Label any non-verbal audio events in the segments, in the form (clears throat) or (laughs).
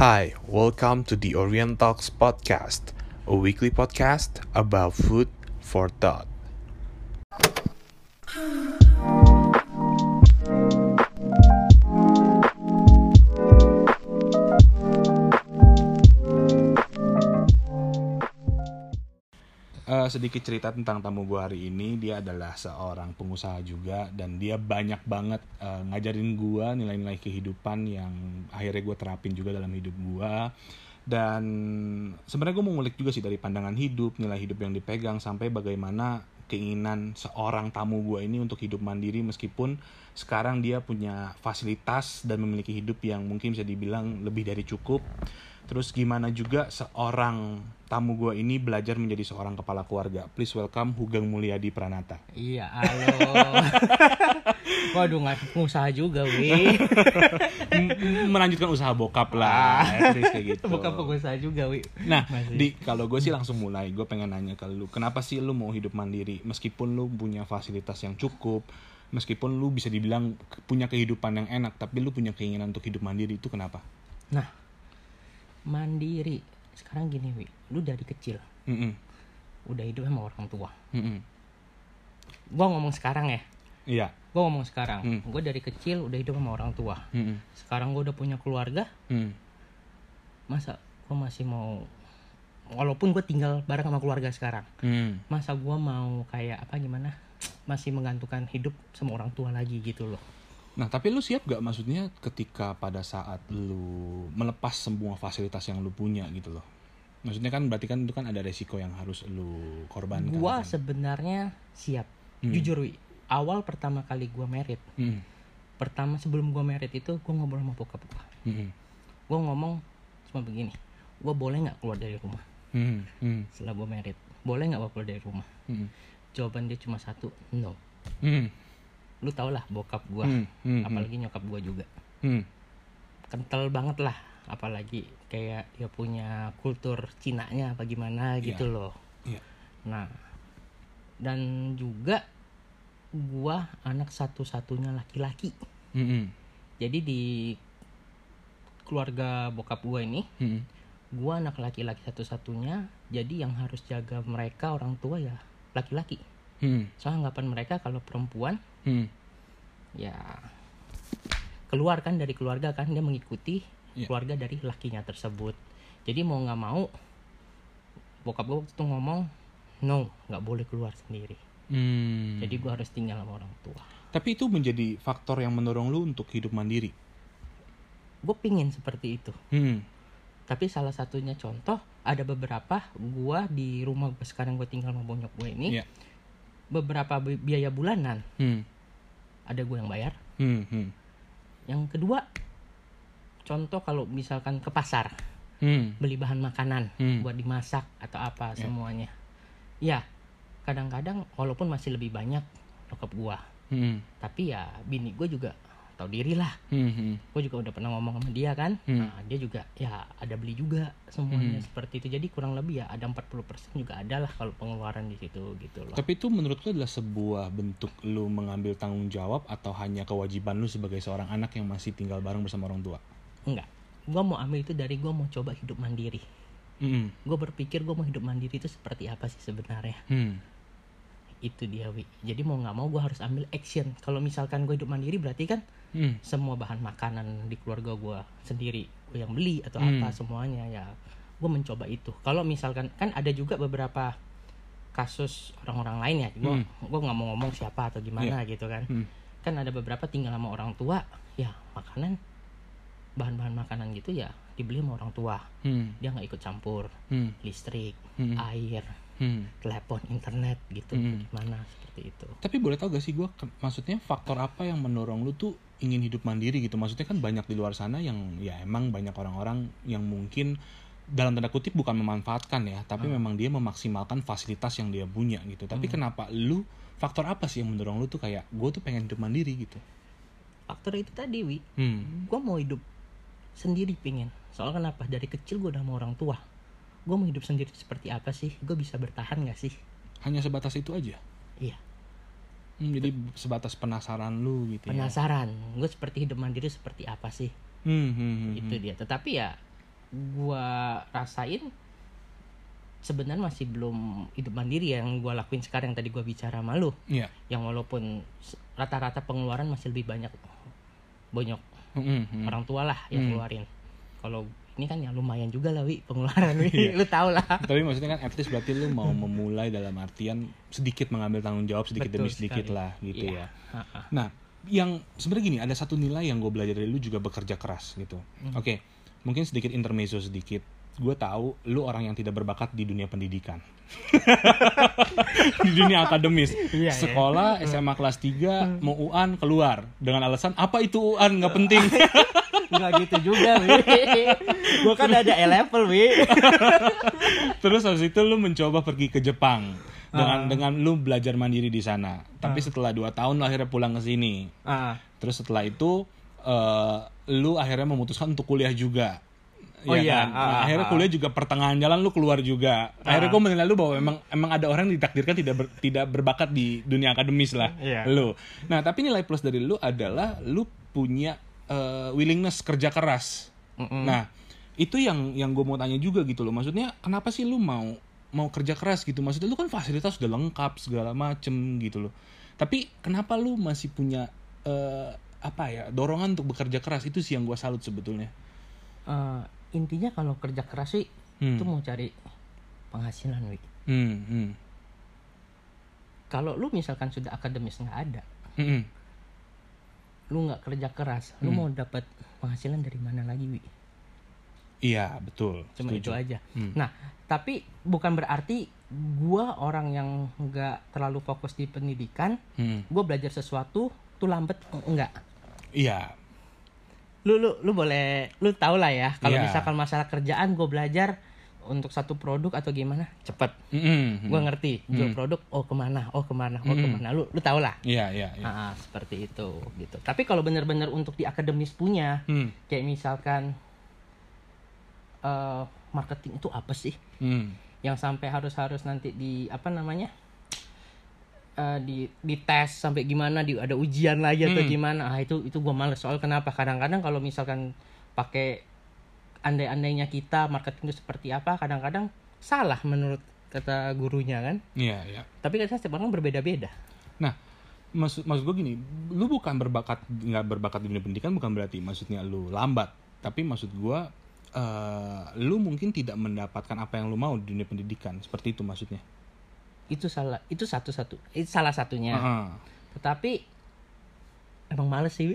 Hi, welcome to the Orient Talks podcast, a weekly podcast about food for thought. Sedikit cerita tentang tamu gue hari ini. Dia adalah seorang pengusaha juga dan dia banyak banget eh, ngajarin gue nilai-nilai kehidupan yang akhirnya gue terapin juga dalam hidup gue dan sebenarnya gue mau ngulik juga sih dari pandangan hidup nilai hidup yang dipegang sampai bagaimana keinginan seorang tamu gue ini untuk hidup mandiri meskipun sekarang dia punya fasilitas dan memiliki hidup yang mungkin bisa dibilang lebih dari cukup Terus gimana juga seorang tamu gue ini belajar menjadi seorang kepala keluarga. Please welcome Hugeng Mulyadi Pranata. Iya, halo. (laughs) Waduh, nggak pengusaha juga, Wi. Melanjutkan usaha bokap lah, at least kayak gitu. Bukan pengusaha juga, Wi. Nah, Masih. di kalau gue sih langsung mulai. Gue pengen nanya ke lu, kenapa sih lu mau hidup mandiri meskipun lu punya fasilitas yang cukup, meskipun lu bisa dibilang punya kehidupan yang enak, tapi lu punya keinginan untuk hidup mandiri itu kenapa? Nah, mandiri. Sekarang gini, Wi. Lu dari kecil Mm-mm. udah hidup sama orang tua. Mm-mm. Gua ngomong sekarang ya. Iya. Gua ngomong sekarang. Hmm. Gua dari kecil udah hidup sama orang tua. Mm-mm. Sekarang gua udah punya keluarga, Mm. masa gua masih mau walaupun gue tinggal bareng sama keluarga sekarang Mm. masa gua mau kayak apa gimana masih menggantungkan hidup sama orang tua lagi gitu loh Nah, tapi lu siap gak maksudnya ketika pada saat lu melepas semua fasilitas yang lu punya gitu loh? Maksudnya kan berarti kan itu kan ada resiko yang harus lu korbankan. gua kan? sebenarnya siap Hmm. jujur wi awal pertama kali gua merit Mm. pertama sebelum gua merit itu gua ngobrol sama bokap gua Mm. gua ngomong cuma begini gua boleh nggak keluar dari rumah Mm. Mm. setelah gua merit boleh nggak gua keluar dari rumah Mm. jawaban dia cuma satu no Mm. Lu tau lah bokap gua Mm. Mm. apalagi nyokap gua juga Mm. kental banget lah apalagi kayak dia punya kultur Cinanya apa gimana gitu Iya. loh Iya. nah dan juga gua anak satu-satunya laki-laki Mm. jadi di keluarga bokap gua ini Mm. gua anak laki-laki satu-satunya jadi yang harus jaga mereka orang tua ya laki-laki Mm. soalnya anggapan mereka kalau perempuan Mm. ya keluar kan dari keluarga kan dia mengikuti Iya. keluarga dari lakinya tersebut jadi mau nggak mau bokap gue waktu itu ngomong no nggak boleh keluar sendiri Mm. jadi gua harus tinggal sama orang tua Tapi itu menjadi faktor yang mendorong lu untuk hidup mandiri. gue pingin seperti itu Mm. tapi salah satunya contoh ada beberapa gua di rumah gue sekarang gue tinggal sama bonyok gue ini Iya. Beberapa bi- biaya bulanan Mm. ada gue yang bayar Mm. Mm. yang kedua contoh kalau misalkan ke pasar Mm. beli bahan makanan Hmm. buat dimasak atau apa Ya. semuanya ya kadang-kadang walaupun masih lebih banyak nyokap gua Mm. tapi ya bini gue juga tahu diri lah Mm. gue juga udah pernah ngomong sama dia kan Hmm. nah, dia juga ya ada beli juga semuanya Hmm. seperti itu jadi kurang lebih ya ada 40% juga ada lah kalau pengeluaran di situ gitu loh Tapi itu menurut lu adalah sebuah bentuk lu mengambil tanggung jawab atau hanya kewajiban lu sebagai seorang anak yang masih tinggal bareng bersama orang tua? enggak gue mau ambil itu dari gue mau coba hidup mandiri Mm. gue berpikir gue mau hidup mandiri itu seperti apa sih sebenarnya Mm. Itu dia wi jadi mau nggak mau gue harus ambil action kalau misalkan gue hidup mandiri berarti kan Mm. semua bahan makanan di keluarga gue sendiri gue yang beli atau Hmm. apa semuanya ya gue mencoba itu kalau misalkan kan ada juga beberapa kasus orang-orang lain ya gue Hmm. gue nggak mau ngomong siapa atau gimana gitu kan Hmm. kan ada beberapa tinggal sama orang tua ya makanan bahan-bahan makanan gitu ya dibeli sama orang tua Mm. dia nggak ikut campur Mm. listrik Mm. air Mm. telepon internet gitu Hmm. gimana seperti itu Tapi boleh tau gak sih gue, maksudnya faktor apa yang mendorong lu tuh ingin hidup mandiri gitu? Maksudnya kan banyak di luar sana yang ya emang banyak orang-orang yang mungkin dalam tanda kutip bukan memanfaatkan ya, tapi Hmm. memang dia memaksimalkan fasilitas yang dia punya gitu. Tapi kenapa lu faktor apa sih yang mendorong lu tuh kayak gue tuh pengen hidup mandiri gitu? faktor itu tadi wi Hmm. gue mau hidup sendiri pingin soal kenapa dari kecil gue udah sama orang tua gue mau hidup sendiri seperti apa sih gue bisa bertahan gak sih Hanya sebatas itu aja. iya Hmm, jadi sebatas penasaran lu gitu ya. penasaran gue seperti hidup mandiri seperti apa sih Hmm, hmm, hmm, itu hmm. dia tetapi ya gua rasain sebenarnya masih belum hidup mandiri yang gua lakuin sekarang yang tadi gua bicara sama lu Iya. yang walaupun rata-rata pengeluaran masih lebih banyak bonyok Mm-mm, mm. orang tua lah yang Hmm. keluarin kalau ini kan ya lumayan juga lah wi pengeluaran wi Iya. lu tau lah Tapi maksudnya kan at least berarti lu mau memulai dalam artian sedikit mengambil tanggung jawab sedikit Betul demi sedikit sekali. lah gitu Iya. ya. Nah, yang sebenarnya gini, ada satu nilai yang gue belajar dari lu juga bekerja keras gitu. Hmm. Oke, mungkin sedikit intermezzo sedikit. Gue tahu lu orang yang tidak berbakat di dunia pendidikan. (laughs) di dunia akademis. Iya, iya. Sekolah SMA kelas 3 mau UAN keluar dengan alasan apa itu UAN nggak penting. (laughs) nggak gitu juga wi (laughs) gua kan ada E level wi (laughs) Terus habis itu lu mencoba pergi ke Jepang dengan Ah. dengan lu belajar mandiri di sana. Tapi setelah dua tahun lu akhirnya pulang ke sini. ah Terus setelah itu eh, lu akhirnya memutuskan untuk kuliah juga. Oh Ya iya, kan? Nah, ah, akhirnya ah. kuliah juga pertengahan jalan lu keluar juga. Akhirnya gue menilai lu bahwa emang emang ada orang yang ditakdirkan tidak ber- tidak berbakat di dunia akademis lah. Iya. Lu. Nah, tapi nilai plus dari lu adalah lu punya eh, willingness kerja keras. Mm-mm. Nah, itu yang yang gue mau tanya juga gitu loh. Maksudnya kenapa sih lu mau mau kerja keras gitu? Maksudnya lu kan fasilitas sudah lengkap segala macem gitu loh. Tapi kenapa lu masih punya eh, apa ya dorongan untuk bekerja keras itu sih yang gue salut sebetulnya. Eh, intinya kalau kerja keras sih Hmm. itu mau cari penghasilan wi Hmm, hmm, kalau lu misalkan sudah akademis nggak ada hmm, hmm. Lu nggak kerja keras lu mau dapat penghasilan dari mana lagi wi Iya betul. cuma setuju. itu aja Hmm. nah tapi bukan berarti gua orang yang nggak terlalu fokus di pendidikan Hmm. gua belajar sesuatu tuh lambat enggak Iya. lu lu lu boleh lu tau lah ya kalau Iya. misalkan masalah kerjaan gue belajar untuk satu produk atau gimana? Cepet. Hmm, hmm. gue ngerti jual produk oh ke mana? Oh ke mana? Oh ke mana? Lu lu tau lah. Iya iya. iya. Ah, seperti itu gitu. Tapi kalau benar-benar untuk di akademis punya Hmm, kayak misalkan eh marketing itu apa sih? Hmm. yang sampai harus harus nanti di apa namanya? Eh, di di tes sampai gimana di ada ujian lagi atau Hmm. gimana? Ah itu itu gue males. Soal kenapa? Kadang-kadang kalau misalkan pakai andai-andainya kita marketing itu seperti apa kadang-kadang salah menurut kata gurunya kan Iya iya. tapi kan setiap orang berbeda-beda Nah, maksud maksud gue gini, lu bukan berbakat nggak berbakat di dunia pendidikan bukan berarti maksudnya lu lambat, tapi maksud gue eh lu mungkin tidak mendapatkan apa yang lu mau di dunia pendidikan, seperti itu maksudnya. itu salah itu satu-satu itu salah satunya Heeh. tetapi emang males sih (laughs)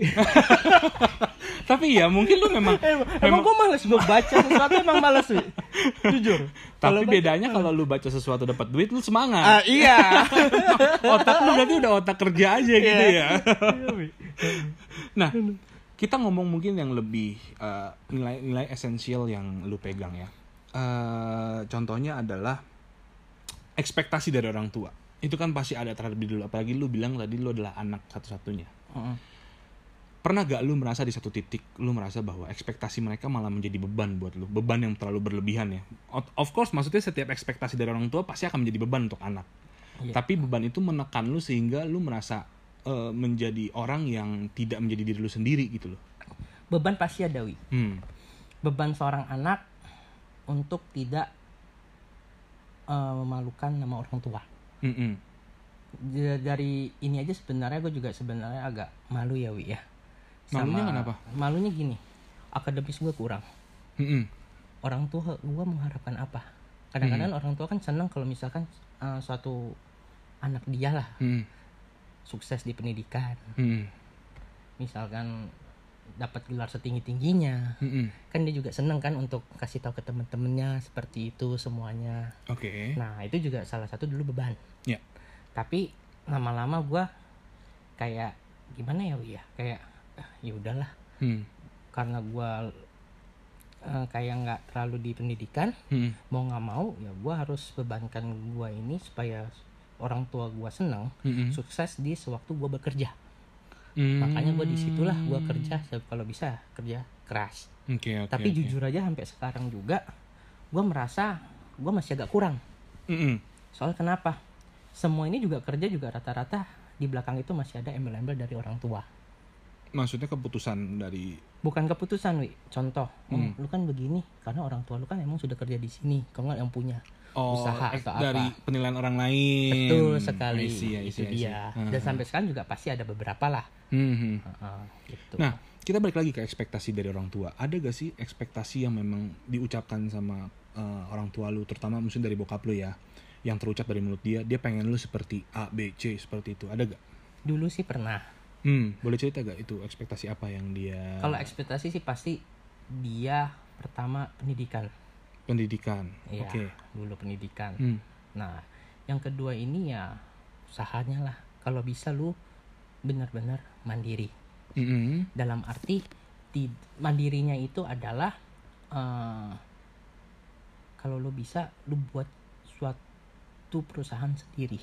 Tapi ya mungkin lu memang emang gue males gue baca sesuatu emang males sih jujur tapi baca- bedanya kalau lu baca sesuatu dapat duit lu semangat. Ah, iya (laughs) otak lu berarti udah otak kerja aja gitu Iya. ya. Nah, kita ngomong mungkin yang lebih eh, nilai-nilai esensial yang lu pegang ya. Eh, contohnya adalah ekspektasi dari orang tua. Itu kan pasti ada terlebih dulu. Apalagi lu bilang tadi lu adalah anak satu-satunya. Heeh. Pernah gak lu merasa di satu titik lu merasa bahwa ekspektasi mereka malah menjadi beban buat lu, beban yang terlalu berlebihan ya. Of- course, maksudnya setiap ekspektasi dari orang tua pasti akan menjadi beban untuk anak. Iya. Tapi beban itu menekan lu sehingga lu merasa eh, menjadi orang yang tidak menjadi diri lu sendiri gitu loh. beban pasti ada wi Hmm. beban seorang anak untuk tidak eh, memalukan nama orang tua Mm-mm. D- dari ini aja sebenarnya gue juga sebenarnya agak malu ya wi ya Malunya kenapa? malunya gini akademis gue kurang Mm-mm. orang tua gue mengharapkan apa kadang-kadang orang tua kan senang kalau misalkan eh, suatu anak dia lah Mm-mm. sukses di pendidikan Mm-mm. misalkan dapat gelar setinggi tingginya Mm-mm. kan dia juga seneng kan untuk kasih tahu ke temen-temennya seperti itu semuanya Oke. nah itu juga salah satu dulu beban Ya. tapi lama-lama gua kayak gimana ya ya kayak ya udahlah Hmm. karena gua eh, kayak nggak terlalu di pendidikan Mm-mm. mau nggak mau ya gua harus bebankan gua ini supaya orang tua gua seneng Mm-mm. sukses di sewaktu gua bekerja Mm. makanya gua di situlah gua kerja kalau bisa kerja keras Oke oke. tapi oke. jujur aja sampai sekarang juga gue merasa gue masih agak kurang Mm-mm. soal kenapa semua ini juga kerja juga rata-rata di belakang itu masih ada embel-embel dari orang tua Maksudnya keputusan dari bukan keputusan wi contoh oh, Hmm. lu kan begini karena orang tua lu kan emang sudah kerja di sini kalau nggak yang punya Oh, usaha eh, atau dari apa penilaian orang lain. betul sekali I see, I itu see, I see. dia Hmm, dan sampai sekarang juga pasti ada beberapa lah Hmm, hmm. Heeh, gitu Nah, kita balik lagi ke ekspektasi dari orang tua. Ada gak sih ekspektasi yang memang diucapkan sama eh, orang tua lu, terutama mungkin dari bokap lu ya, yang terucap dari mulut dia, dia pengen lu seperti A, B, C, seperti itu. Ada gak? dulu sih pernah Hmm, boleh cerita gak itu ekspektasi apa yang dia kalau ekspektasi sih pasti dia pertama pendidikan pendidikan? Iya, Oke. dulu pendidikan Hmm. Nah, yang kedua ini ya usahanya lah. Kalau bisa lu benar-benar mandiri. Mm-mm. Dalam arti di mandirinya itu adalah eh, kalau lu bisa lu buat suatu perusahaan sendiri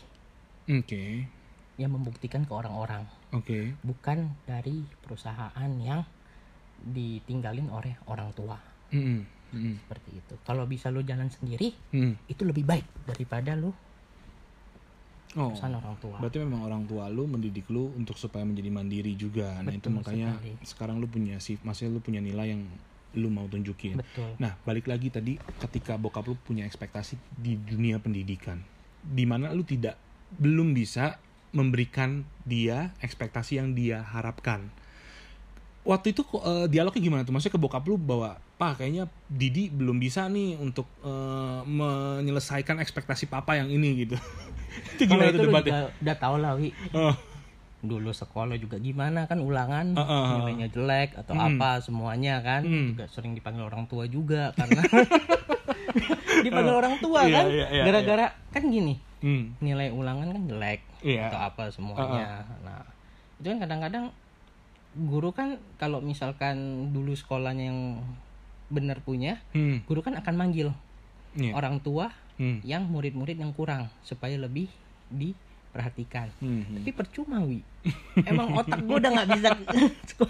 Oke. Yang membuktikan ke orang-orang, Oke. bukan dari perusahaan yang ditinggalin oleh orang tua Mm-mm. Mm-mm. seperti itu. Kalau bisa lu jalan sendiri, Mm. itu lebih baik daripada lu Oh. perusahaan orang tua. Berarti memang orang tua lu mendidik lu untuk supaya menjadi mandiri juga. Nah, itu Betul makanya sekali. sekarang lu punya sih, maksudnya lu punya nilai yang lu mau tunjukin. Betul. Nah, balik lagi tadi ketika bokap lu punya ekspektasi di dunia pendidikan, di mana lu tidak belum bisa memberikan dia ekspektasi yang dia harapkan. Waktu itu eh, dialognya gimana tuh? Maksudnya ke bokap lu bahwa, "Pak, kayaknya Didi belum bisa nih untuk eh, menyelesaikan ekspektasi papa yang ini gitu." (laughs) itu gimana itu debatnya? juga udah tau lah Wi Oh, dulu sekolah juga gimana kan ulangan Uh, uh, uh. nilainya jelek atau Hmm. apa semuanya kan Hmm. juga sering dipanggil orang tua juga karena (laughs) (laughs) dipanggil orang tua Iya, kan iya, iya, gara-gara kan gini hmm. nilai ulangan kan jelek Iya. atau apa semuanya nah itu kan kadang-kadang guru kan kalau misalkan dulu sekolahnya yang benar punya Hmm. guru kan akan manggil Iya. orang tua Hmm. yang murid-murid yang kurang supaya lebih diperhatikan Hmm. tapi percuma wi (laughs) emang otak gue udah nggak bisa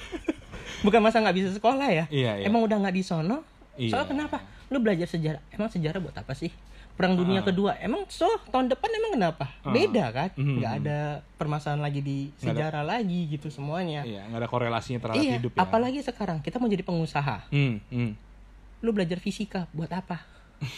(laughs) bukan masa nggak bisa sekolah ya Iya, iya. emang udah nggak di sono Iya. soalnya kenapa lu belajar sejarah emang sejarah buat apa sih perang dunia Ah. kedua emang so tahun depan emang kenapa Ah. beda kan Mhm. nggak ada permasalahan lagi di Nggak ada- sejarah lagi gitu semuanya Iya, nggak ada korelasinya terhadap iya hidup ya. apalagi sekarang kita mau jadi pengusaha Hmm, hmm. lu belajar fisika buat apa (laughs)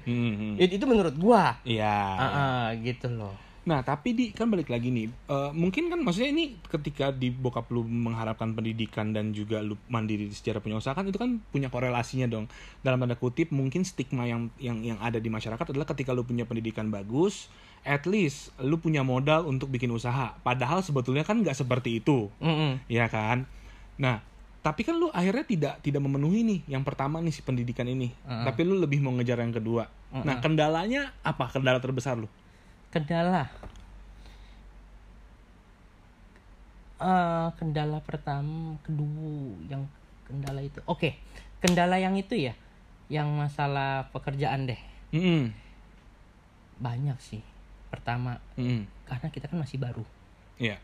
Hmm, hmm. itu, itu menurut gua Iya. Ah, gitu loh Nah, tapi di kan balik lagi nih. eh, mungkin kan maksudnya ini ketika di bokap lu mengharapkan pendidikan dan juga lu mandiri secara punya usaha kan itu kan punya korelasinya dong. Dalam tanda kutip mungkin stigma yang yang yang ada di masyarakat adalah ketika lu punya pendidikan bagus, at least lu punya modal untuk bikin usaha. Padahal sebetulnya kan nggak seperti itu. Mm-mm. ya kan nah tapi kan lu akhirnya tidak tidak memenuhi nih yang pertama nih si pendidikan ini Heeh. tapi lu lebih mau ngejar yang kedua nah kendalanya apa kendala terbesar lu kendala Eh, kendala pertama kedua yang kendala itu oke kendala yang itu ya yang masalah pekerjaan deh Mm-mm. banyak sih pertama Mm-mm. karena kita kan masih baru Iya.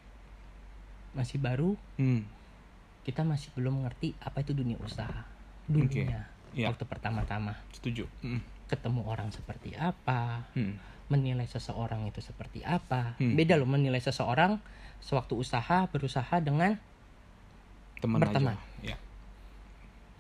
masih baru Mm. kita masih belum mengerti apa itu dunia usaha dulunya Iya. waktu pertama-tama setuju Mm. ketemu orang seperti apa Mm. Menilai seseorang itu seperti apa. Hmm. beda loh menilai seseorang sewaktu usaha berusaha dengan teman Berteman. aja. Ya.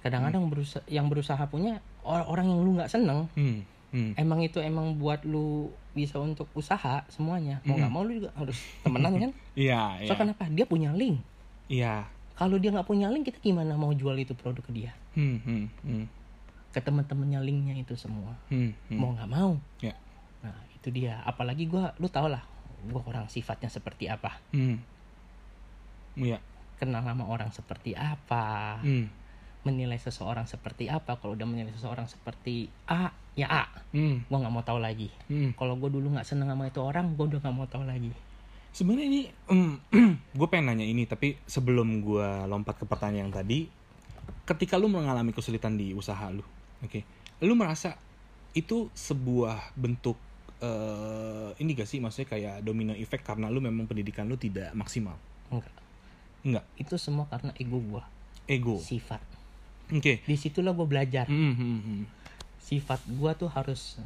Kadang-kadang berusaha yang berusaha punya or- orang yang lu nggak seneng Mm. Mm. emang itu emang buat lu bisa untuk usaha semuanya. Mau nggak mau lu juga harus temenan kan? (laughs) Iya so iya. kenapa? Dia punya link. Iya. Kalau dia nggak punya link kita gimana mau jual itu produk ke dia? Mm, mm, mm, ke teman-temannya linknya itu semua. Mm, mm. mau nggak mau? Ya. nah itu dia apalagi gua lu tau lah gua orang sifatnya seperti apa Mm. iya kenal sama orang seperti apa Mm. menilai seseorang seperti apa kalau udah menilai seseorang seperti A ya A Mm. gua nggak mau tahu lagi Mm. kalau gue dulu nggak seneng sama itu orang gue udah nggak mau tahu lagi Sebenarnya ini, (clears throat) gue pengen nanya ini, tapi sebelum gue lompat ke pertanyaan yang tadi, ketika lu mengalami kesulitan di usaha lu, oke, lu merasa itu sebuah bentuk eh ini gak sih, maksudnya kayak domino effect karena lu memang pendidikan lu tidak maksimal, enggak enggak, itu semua karena ego gue ego, sifat. Oke, di situlah gue belajar. Hmm, hmm, hmm. sifat gue tuh harus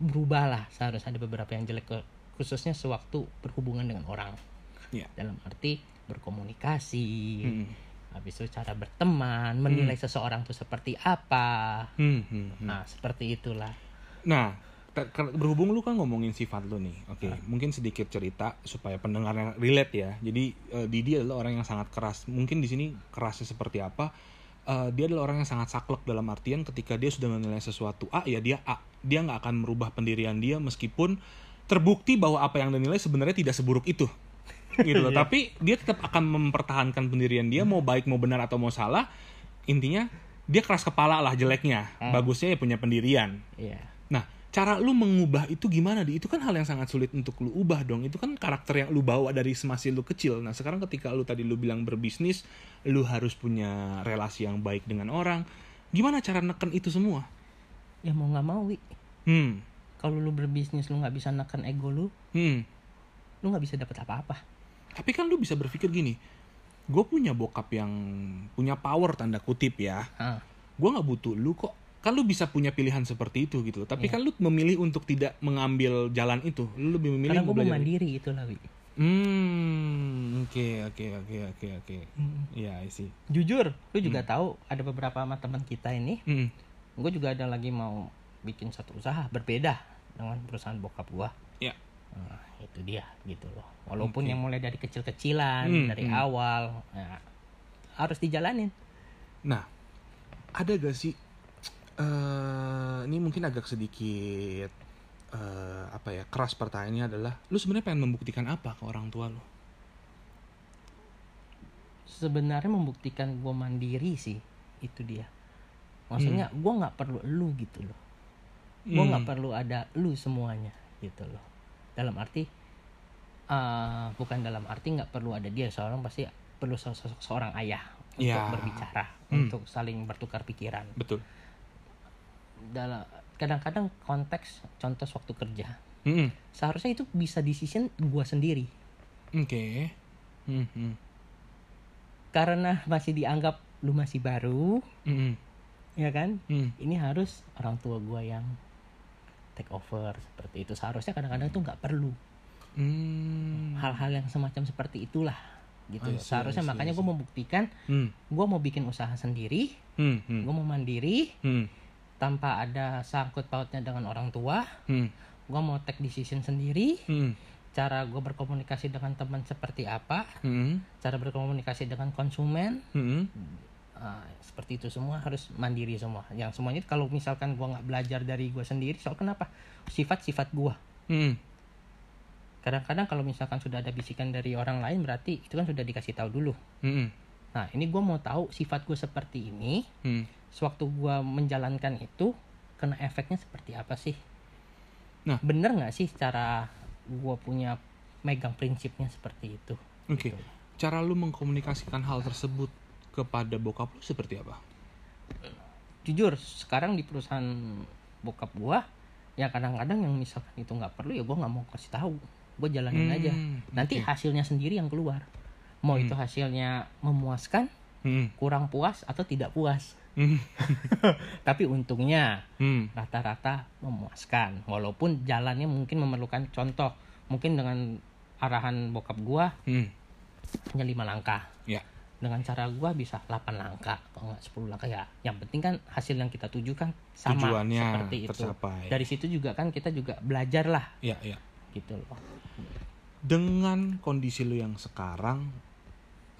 berubah lah. Seharus ada beberapa yang jelek. Khususnya sewaktu berhubungan dengan orang. Iya. dalam arti berkomunikasi. Hmm. habis itu cara berteman menilai seseorang tuh seperti apa. Hmm, hmm, hmm. nah seperti itulah. Nah, berhubung lu kan ngomongin sifat lu nih, oke, Ah. mungkin sedikit cerita supaya pendengarnya relate ya. Jadi eh, Didi adalah orang yang sangat keras. Mungkin di sini kerasnya seperti apa? Eh, dia adalah orang yang sangat saklek dalam artian ketika dia sudah menilai sesuatu A ya dia A. Dia nggak akan merubah pendirian dia meskipun terbukti bahwa apa yang dinilai sebenarnya tidak seburuk itu. gitu loh. (laughs) Iya. Tapi dia tetap akan mempertahankan pendirian dia mau baik mau benar atau mau salah. Intinya dia keras kepala lah jeleknya. Hmm. Bagusnya ya punya pendirian. Nah, cara lu mengubah itu gimana di? Itu kan hal yang sangat sulit untuk lu ubah dong. Itu kan karakter yang lu bawa dari semasa lu kecil. Nah, sekarang ketika lu tadi lu bilang berbisnis, lu harus punya relasi yang baik dengan orang. Gimana cara neken itu semua? ya mau nggak mau Wi. Hmm. kalau lu berbisnis lu nggak bisa neken ego lu Hmm. lu nggak bisa dapat apa-apa Tapi kan lu bisa berpikir gini. Gue punya bokap yang punya power tanda kutip ya. ah Gue nggak butuh lu kok. Kan lu bisa punya pilihan seperti itu gitu. Tapi Iya. kan lu memilih untuk tidak mengambil jalan itu. Lu lebih memilih karena gue mau mandiri itu lah Wi. Hmm, oke oke oke oke oke. Iya, I see. jujur lu juga tahu ada beberapa sama teman kita ini Hmm. gue juga ada lagi mau bikin satu usaha berbeda dengan perusahaan bokap gua Ya. Nah, itu dia gitu loh walaupun Oke. yang mulai dari kecil-kecilan Hmm, dari hmm. awal ya, harus dijalanin Nah, ada gak sih eh ini mungkin agak sedikit eh apa ya keras pertanyaannya adalah lu sebenarnya pengen membuktikan apa ke orang tua lu? sebenarnya membuktikan gue mandiri sih itu dia maksudnya gua nggak perlu lu gitu loh gue nggak Hmm. perlu ada lu semuanya gitu loh dalam arti eh, bukan dalam arti nggak perlu ada dia seorang pasti perlu se- seorang ayah untuk Ya. berbicara Hmm. untuk saling bertukar pikiran Betul. Dalam kadang-kadang konteks contoh waktu kerja Hmm. seharusnya itu bisa decision gua sendiri Oke. Hmm, hmm. karena masih dianggap lu masih baru Hmm, ya kan hmm. ini harus orang tua gua yang take over seperti itu seharusnya kadang-kadang itu nggak perlu Hmm. hal-hal yang semacam seperti itulah gitu see, seharusnya makanya gue membuktikan Hmm. gue mau bikin usaha sendiri Hmm, hmm. gue mau mandiri Hmm. Tanpa ada sangkut pautnya dengan orang tua Hmm. gue mau take decision sendiri Hmm. cara gue berkomunikasi dengan teman seperti apa Hmm. cara berkomunikasi dengan konsumen Hmm. ah, seperti itu semua harus mandiri semua yang semuanya kalau misalkan gue nggak belajar dari gue sendiri soal kenapa sifat-sifat gue Hmm. kadang-kadang kalau misalkan sudah ada bisikan dari orang lain berarti itu kan sudah dikasih tahu dulu Hmm. Nah ini gue mau tahu sifat gue seperti ini Hmm. sewaktu gue menjalankan itu kena efeknya seperti apa sih Nah. bener nggak sih cara gue punya megang prinsipnya seperti itu Oke. Cara lu mengkomunikasikan hal tersebut kepada bokap lu seperti apa? jujur sekarang di perusahaan bokap gue ya kadang-kadang yang misalkan itu nggak perlu ya gue nggak mau kasih tahu gue jalanin Hmm, aja nanti oke. hasilnya sendiri yang keluar mau Hmm. itu hasilnya memuaskan Hmm. kurang puas atau tidak puas Hmm. (laughs) tapi untungnya Hmm. rata-rata memuaskan walaupun jalannya mungkin memerlukan contoh mungkin dengan arahan bokap gua Hmm. hanya lima langkah Ya. dengan cara gua bisa 8 langkah atau enggak 10 langkah ya yang penting kan hasil yang kita tuju kan sama Tujuannya seperti itu tercapai. dari situ juga kan kita juga belajar lah Ya, ya. gitu loh Dengan kondisi lu yang sekarang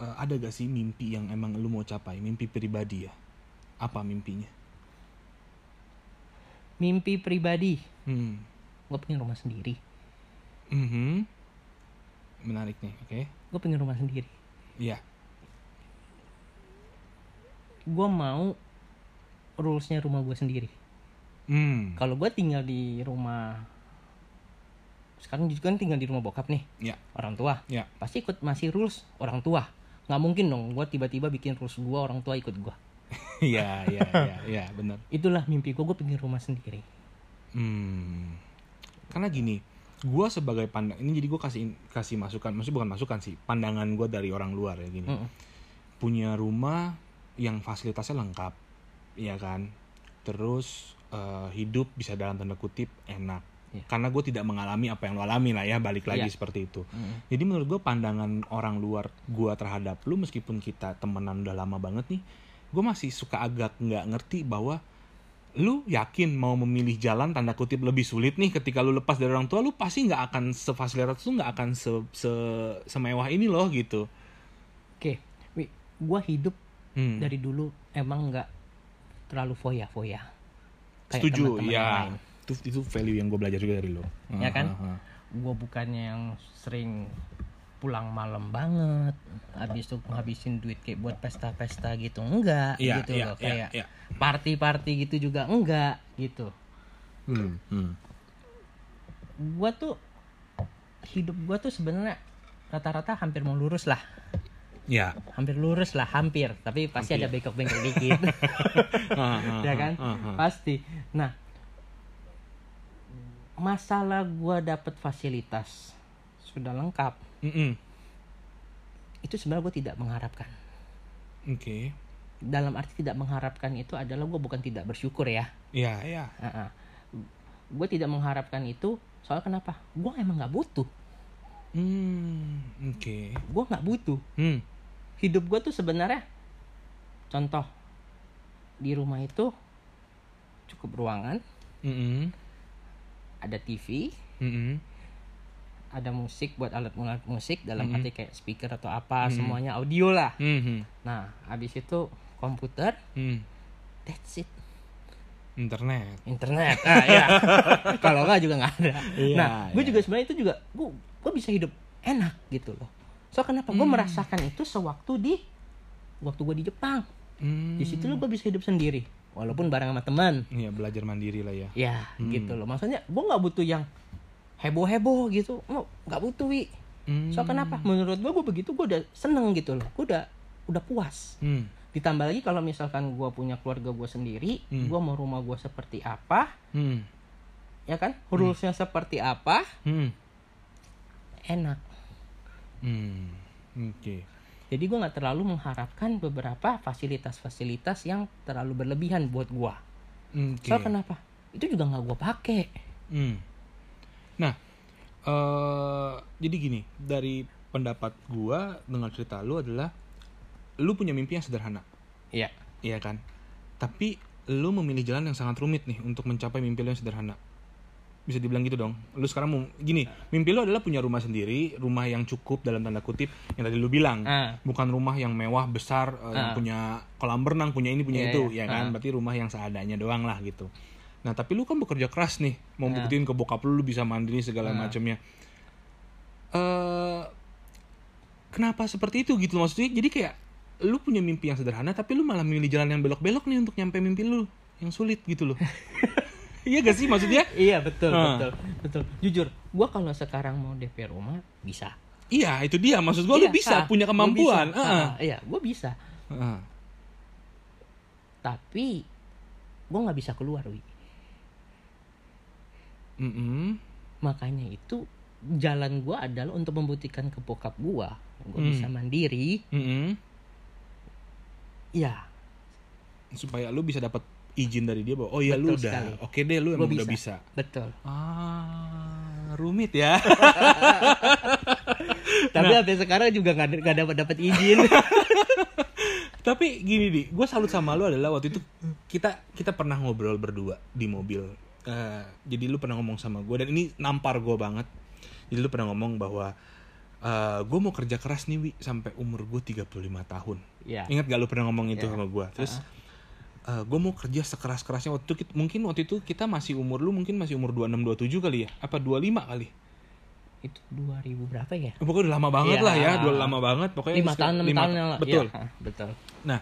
eh, ada gak sih mimpi yang emang lu mau capai? Mimpi pribadi ya? Apa mimpinya? mimpi pribadi Hmm. gue pengen rumah sendiri Mhm. Menarik nih, oke? gue pengen rumah sendiri Iya. gue mau rulesnya rumah gue sendiri Hmm. kalau gue tinggal di rumah sekarang juga kan tinggal di rumah bokap nih Ya, orang tua ya. pasti ikut masih rules orang tua nggak mungkin dong gue tiba-tiba bikin rules gue orang tua ikut gue (laughs) Iya, iya, iya, iya, benar. itulah mimpi gue gue pengen rumah sendiri Hmm. Karena gini, gua sebagai pandang ini jadi gua kasih kasih masukan, maksudnya bukan masukan sih, pandangan gua dari orang luar ya gini. Mm-mm. Punya rumah yang fasilitasnya lengkap, ya kan. Terus eh, hidup bisa dalam tanda kutip enak, Iya. karena gue tidak mengalami apa yang lo alami lah ya balik lagi Iya. seperti itu Mm. jadi menurut gue pandangan orang luar gue terhadap lu meskipun kita temenan udah lama banget nih gue masih suka agak nggak ngerti bahwa lu yakin mau memilih jalan tanda kutip lebih sulit nih ketika lu lepas dari orang tua lu pasti nggak akan sefasilitas lu nggak akan se, se- semewah ini loh gitu Oke, Wi, gua hidup Hmm. dari dulu emang nggak terlalu foya-foya. Kayak setuju teman-teman yang ya lain. Itu itu value yang gue belajar juga dari lo Ya kan? Ah, ah, ah. Gue bukannya yang sering pulang malam banget, habis itu ngabisin duit kayak buat pesta-pesta gitu, enggak Iya, gitu iya, loh, iya, kayak iya. party-party gitu juga enggak gitu. Hmm, hmm. Gua tuh hidup gua tuh sebenarnya rata-rata hampir mau lurus lah, ya hampir lurus lah, hampir, tapi pasti Hampir. ada bengkok-bengkok dikit. (laughs) Ya kan pasti nah masalah gua dapat fasilitas sudah lengkap Mm-mm. itu sebenarnya gue tidak mengharapkan. Oke. Dalam arti tidak mengharapkan itu adalah gue bukan tidak bersyukur ya. Ya ya gue tidak mengharapkan itu soal kenapa? Gue emang nggak butuh. Hmm oke. Gue nggak butuh. Hmm. Hidup gue tuh sebenarnya contoh di rumah itu cukup ruangan. Mm-mm. Ada TV Mm-mm. ada musik buat alat alat musik dalam Mhm. arti kayak speaker atau apa Mhm. semuanya audio lah Mhm. nah habis itu komputer Hmm. that's it internet internet ah ya (laughs) kalau nggak juga nggak ada Iya, nah gue iya. juga sebenarnya itu juga gue gue bisa hidup enak gitu loh so kenapa gue Hmm. merasakan itu sewaktu di waktu gue di Jepang Hmm. di situ lo gue bisa hidup sendiri walaupun bareng sama teman Iya belajar mandiri lah ya ya Hmm. gitu loh maksudnya gue nggak butuh yang heboh heboh gitu nggak butuh wi Hmm. so kenapa menurut gue gue begitu gue udah seneng gitu loh gue udah udah puas Hmm. ditambah lagi kalau misalkan gue punya keluarga gue sendiri Hmm. gue mau rumah gue seperti apa Hmm. ya kan rulesnya seperti apa Hmm. enak Hmm. Oke. Jadi gue nggak terlalu mengharapkan beberapa fasilitas-fasilitas yang terlalu berlebihan buat gue Oke. so kenapa itu juga nggak gue pakai Hmm. Nah, eh jadi gini, dari pendapat gua dengan cerita lu adalah lu punya mimpi yang sederhana, Iya iya kan? Tapi lu memilih jalan yang sangat rumit nih untuk mencapai mimpi lu yang sederhana. Bisa dibilang gitu dong. Lu sekarang mau gini, mimpi lu adalah punya rumah sendiri, rumah yang cukup dalam tanda kutip yang tadi lu bilang. Ah. Bukan rumah yang mewah besar eh, yang Ah. punya kolam renang, punya ini, punya Iya, itu, iya. ya kan? Ah. Berarti rumah yang seadanya doang lah gitu. Nah, tapi lu kan bekerja keras nih, mau Ah. buktiin ke bokap lu lu bisa mandiri segala Ah. macamnya. Eh kenapa seperti itu gitu maksudnya? Jadi kayak lu punya mimpi yang sederhana tapi lu malah milih jalan yang belok-belok nih untuk nyampe mimpi lu yang sulit gitu loh. (laughs) Iya gak sih maksudnya? iya betul Ah. betul betul jujur gue kalau sekarang mau DP rumah bisa Iya, itu dia. Maksud gua lu Iya, bisa ah, punya gua kemampuan. bisa. Ah. Ah, iya gue bisa Ah. tapi gue nggak bisa keluar wi Mm-mm. makanya itu jalan gue adalah untuk membuktikan ke bokap gue gue Hmm. bisa mandiri Mm-mm. ya Supaya lu bisa dapat izin dari dia bahwa oh iya lu udah oke deh lu emang udah bisa. betul Ah, rumit ya. (laughs) tapi Nah. sampai sekarang juga nggak nggak dapat dapat izin (laughs) Tapi gini di, gue salut sama lu adalah waktu itu kita kita pernah ngobrol berdua di mobil. Eh, jadi lu pernah ngomong sama gue dan ini nampar gue banget. Jadi lu pernah ngomong bahwa gue mau kerja keras nih wi sampai umur gue 35 tahun. ya Ingat gak lu pernah ngomong itu Ya. sama gue? Terus gue mau kerja sekeras kerasnya waktu itu kita- mungkin waktu itu kita masih umur lu mungkin masih umur 26 27 kali ya? Apa 25 kali? itu 2000 berapa ya Pokoknya udah lama banget Iya. lah ya, udah lama banget. Pokoknya lima sekitar tahun enam lima- tahun yang. Betul. Ah, betul Nah,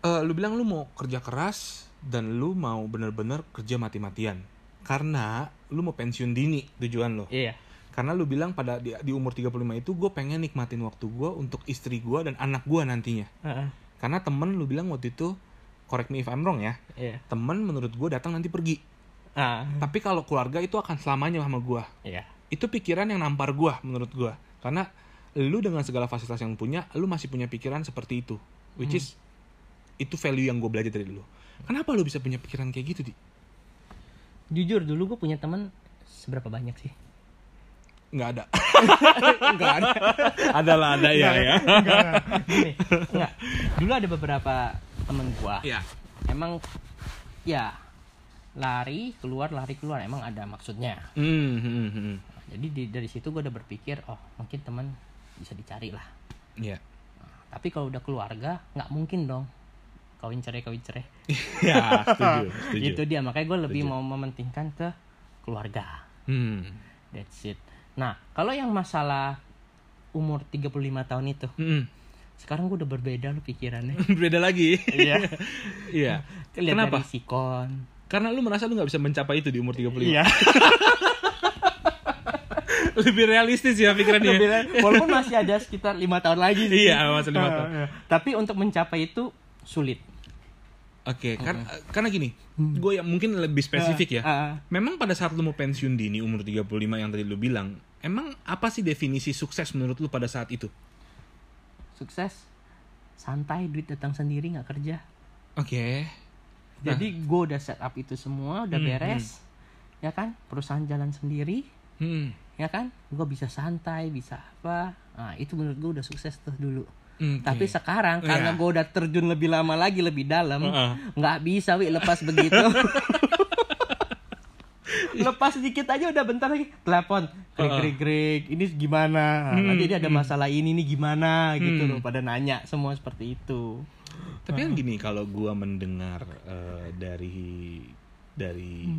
eh, lu bilang lu mau kerja keras dan lu mau bener-bener kerja mati-matian. Karena lu mau pensiun dini tujuan lo. iya Karena lu bilang pada di, di umur 35 itu gue pengen nikmatin waktu gue untuk istri gue dan anak gue nantinya. Heeh. Karena temen lu bilang waktu itu, correct me if I'm wrong ya, iya temen menurut gue datang nanti pergi. ah Tapi kalau keluarga itu akan selamanya sama gue. iya Itu pikiran yang nampar gue menurut gue. Karena lu dengan segala fasilitas yang punya, lu masih punya pikiran seperti itu. Which is, itu value yang gue belajar dari lu. Kenapa lu bisa punya pikiran kayak gitu, Di? jujur dulu gue punya teman seberapa banyak sih nggak ada (laughs) enggak ada ada lah ada ya ya gini enggak dulu ada beberapa temen gua. Ya emang ya lari keluar lari keluar. Emang ada maksudnya. Hmm, hmm, hmm. jadi di, dari situ gue udah berpikir oh mungkin teman bisa dicari lah ya tapi kalau udah keluarga nggak mungkin dong. Kawin cerai kawin cerai. (laughs) Ya setuju (laughs) setuju. Itu dia. Makanya gue lebih Setuju. mau mementingkan ke keluarga. Hmm. that's it. Nah kalau yang masalah umur 35 tahun itu Hmm. Sekarang gue udah berbeda loh pikirannya (laughs) beda lagi iya (laughs) iya lihat Kenapa? dari sikon karena lu merasa lu nggak bisa mencapai itu di umur 35 iya (laughs) lebih realistis ya pikirannya walaupun masih ada sekitar lima tahun lagi sih. Iya, masih lima Ah, tahun. tapi untuk mencapai itu sulit Oke, karena karena gini, gue yang mungkin lebih spesifik ya. Ah, ah. Memang pada saat lu mau pensiun dini umur 35 yang tadi lu bilang, emang apa sih definisi sukses menurut lu pada saat itu? Sukses santai duit datang sendiri nggak kerja. Oke. jadi gue udah set up itu semua udah Hmm, beres ya kan? Perusahaan jalan sendiri Hmm. ya kan? Gue bisa santai bisa apa. Nah itu menurut gue udah sukses tuh dulu. Oke. tapi sekarang karena gue udah terjun lebih lama lagi lebih dalam nggak bisa wi lepas begitu (laughs) (laughs) lepas dikit aja udah bentar lagi telepon greg greg greg ini gimana Hmm, nanti dia ada masalah ini nih gimana gitu Hmm. loh pada nanya semua seperti itu Tapi kan gini, kalau gua mendengar eh, dari dari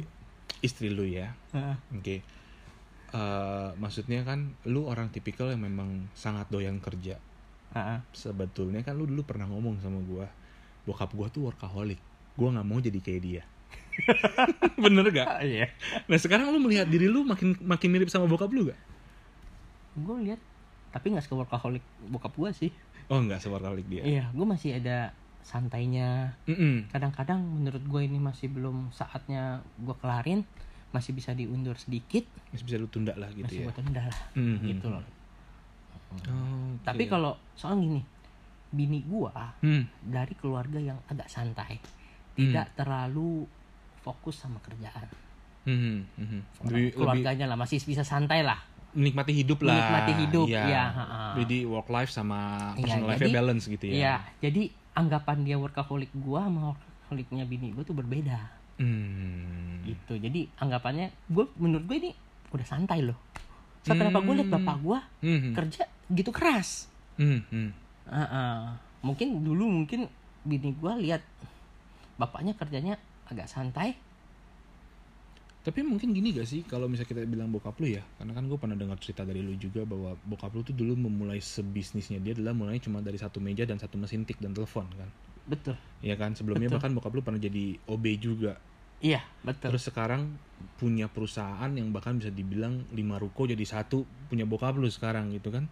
istri lu ya, Heeh. oke. Eh, maksudnya kan lu orang tipikal yang memang sangat doyan kerja. Heeh. Sebetulnya kan lu dulu pernah ngomong sama gua, bokap gua tuh workaholic. Gua nggak mau jadi kayak dia. (laughs) Bener gak? Ah, iya Nah sekarang lu melihat diri lu makin makin mirip sama bokap lu gak? gue lihat tapi nggak workaholic bokap gue sih Oh nggak se-workaholic dia. iya gue masih ada santainya Mm-mm. kadang-kadang menurut gue ini masih belum saatnya gue kelarin masih bisa diundur sedikit Masih bisa lu tunda lah gitu masih ya. gue tunda lah Mhm. gitu loh Oh, oke. tapi kalau soal gini bini gue Hmm. dari keluarga yang agak santai tidak terlalu fokus sama kerjaan Mhm, mhm. Lebih, lebih keluarganya lah masih bisa santai lah menikmati hidup lah. Menikmati hidup, Iya. iya, ha-ha. Jadi work life sama Iya, personal life jadi- balance gitu ya. Iya, jadi anggapan dia workaholic gua sama workaholicnya bini gua tuh berbeda. Hmm. Gitu. Jadi anggapannya gua menurut gue ini udah santai loh. So kenapa gue liat bapak gua Mhm. kerja gitu keras? Hmm, hmm. Ah-ah. Mungkin dulu mungkin bini gua lihat bapaknya kerjanya agak santai. Tapi mungkin gini gak sih kalau misalnya kita bilang bokap lu ya, karena kan gue pernah dengar cerita dari lu juga bahwa bokap lu tuh dulu memulai sebisnisnya dia adalah mulai cuma dari satu meja dan satu mesin tik dan telepon kan. Betul. Iya kan sebelumnya Betul. bahkan bokap lu pernah jadi OB juga. Iya, betul. Terus sekarang punya perusahaan yang bahkan bisa dibilang lima ruko jadi satu punya bokap lu sekarang gitu kan.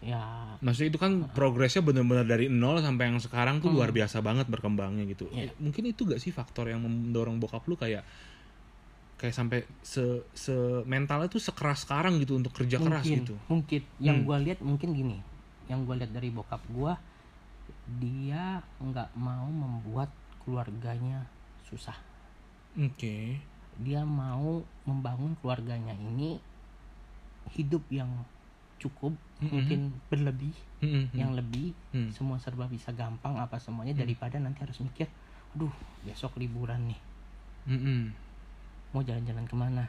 Ya, Maksudnya itu kan progresnya benar-benar dari nol sampai yang sekarang tuh Hmm. luar biasa banget berkembangnya gitu. Eh, Mungkin itu gak sih faktor yang mendorong bokap lu kayak kayak sampai se se mentalnya tuh sekeras sekarang gitu untuk kerja keras mungkin, gitu. mungkin. Yang Hmm. gua lihat mungkin gini. Yang gua lihat dari bokap gua dia nggak mau membuat keluarganya susah. Oke. dia mau membangun keluarganya ini hidup yang cukup Mhm. mungkin berlebih Mm-mm. yang lebih Hmm. semua serba bisa gampang apa semuanya daripada nanti harus mikir aduh besok liburan nih Mm-mm. mau jalan-jalan ke mana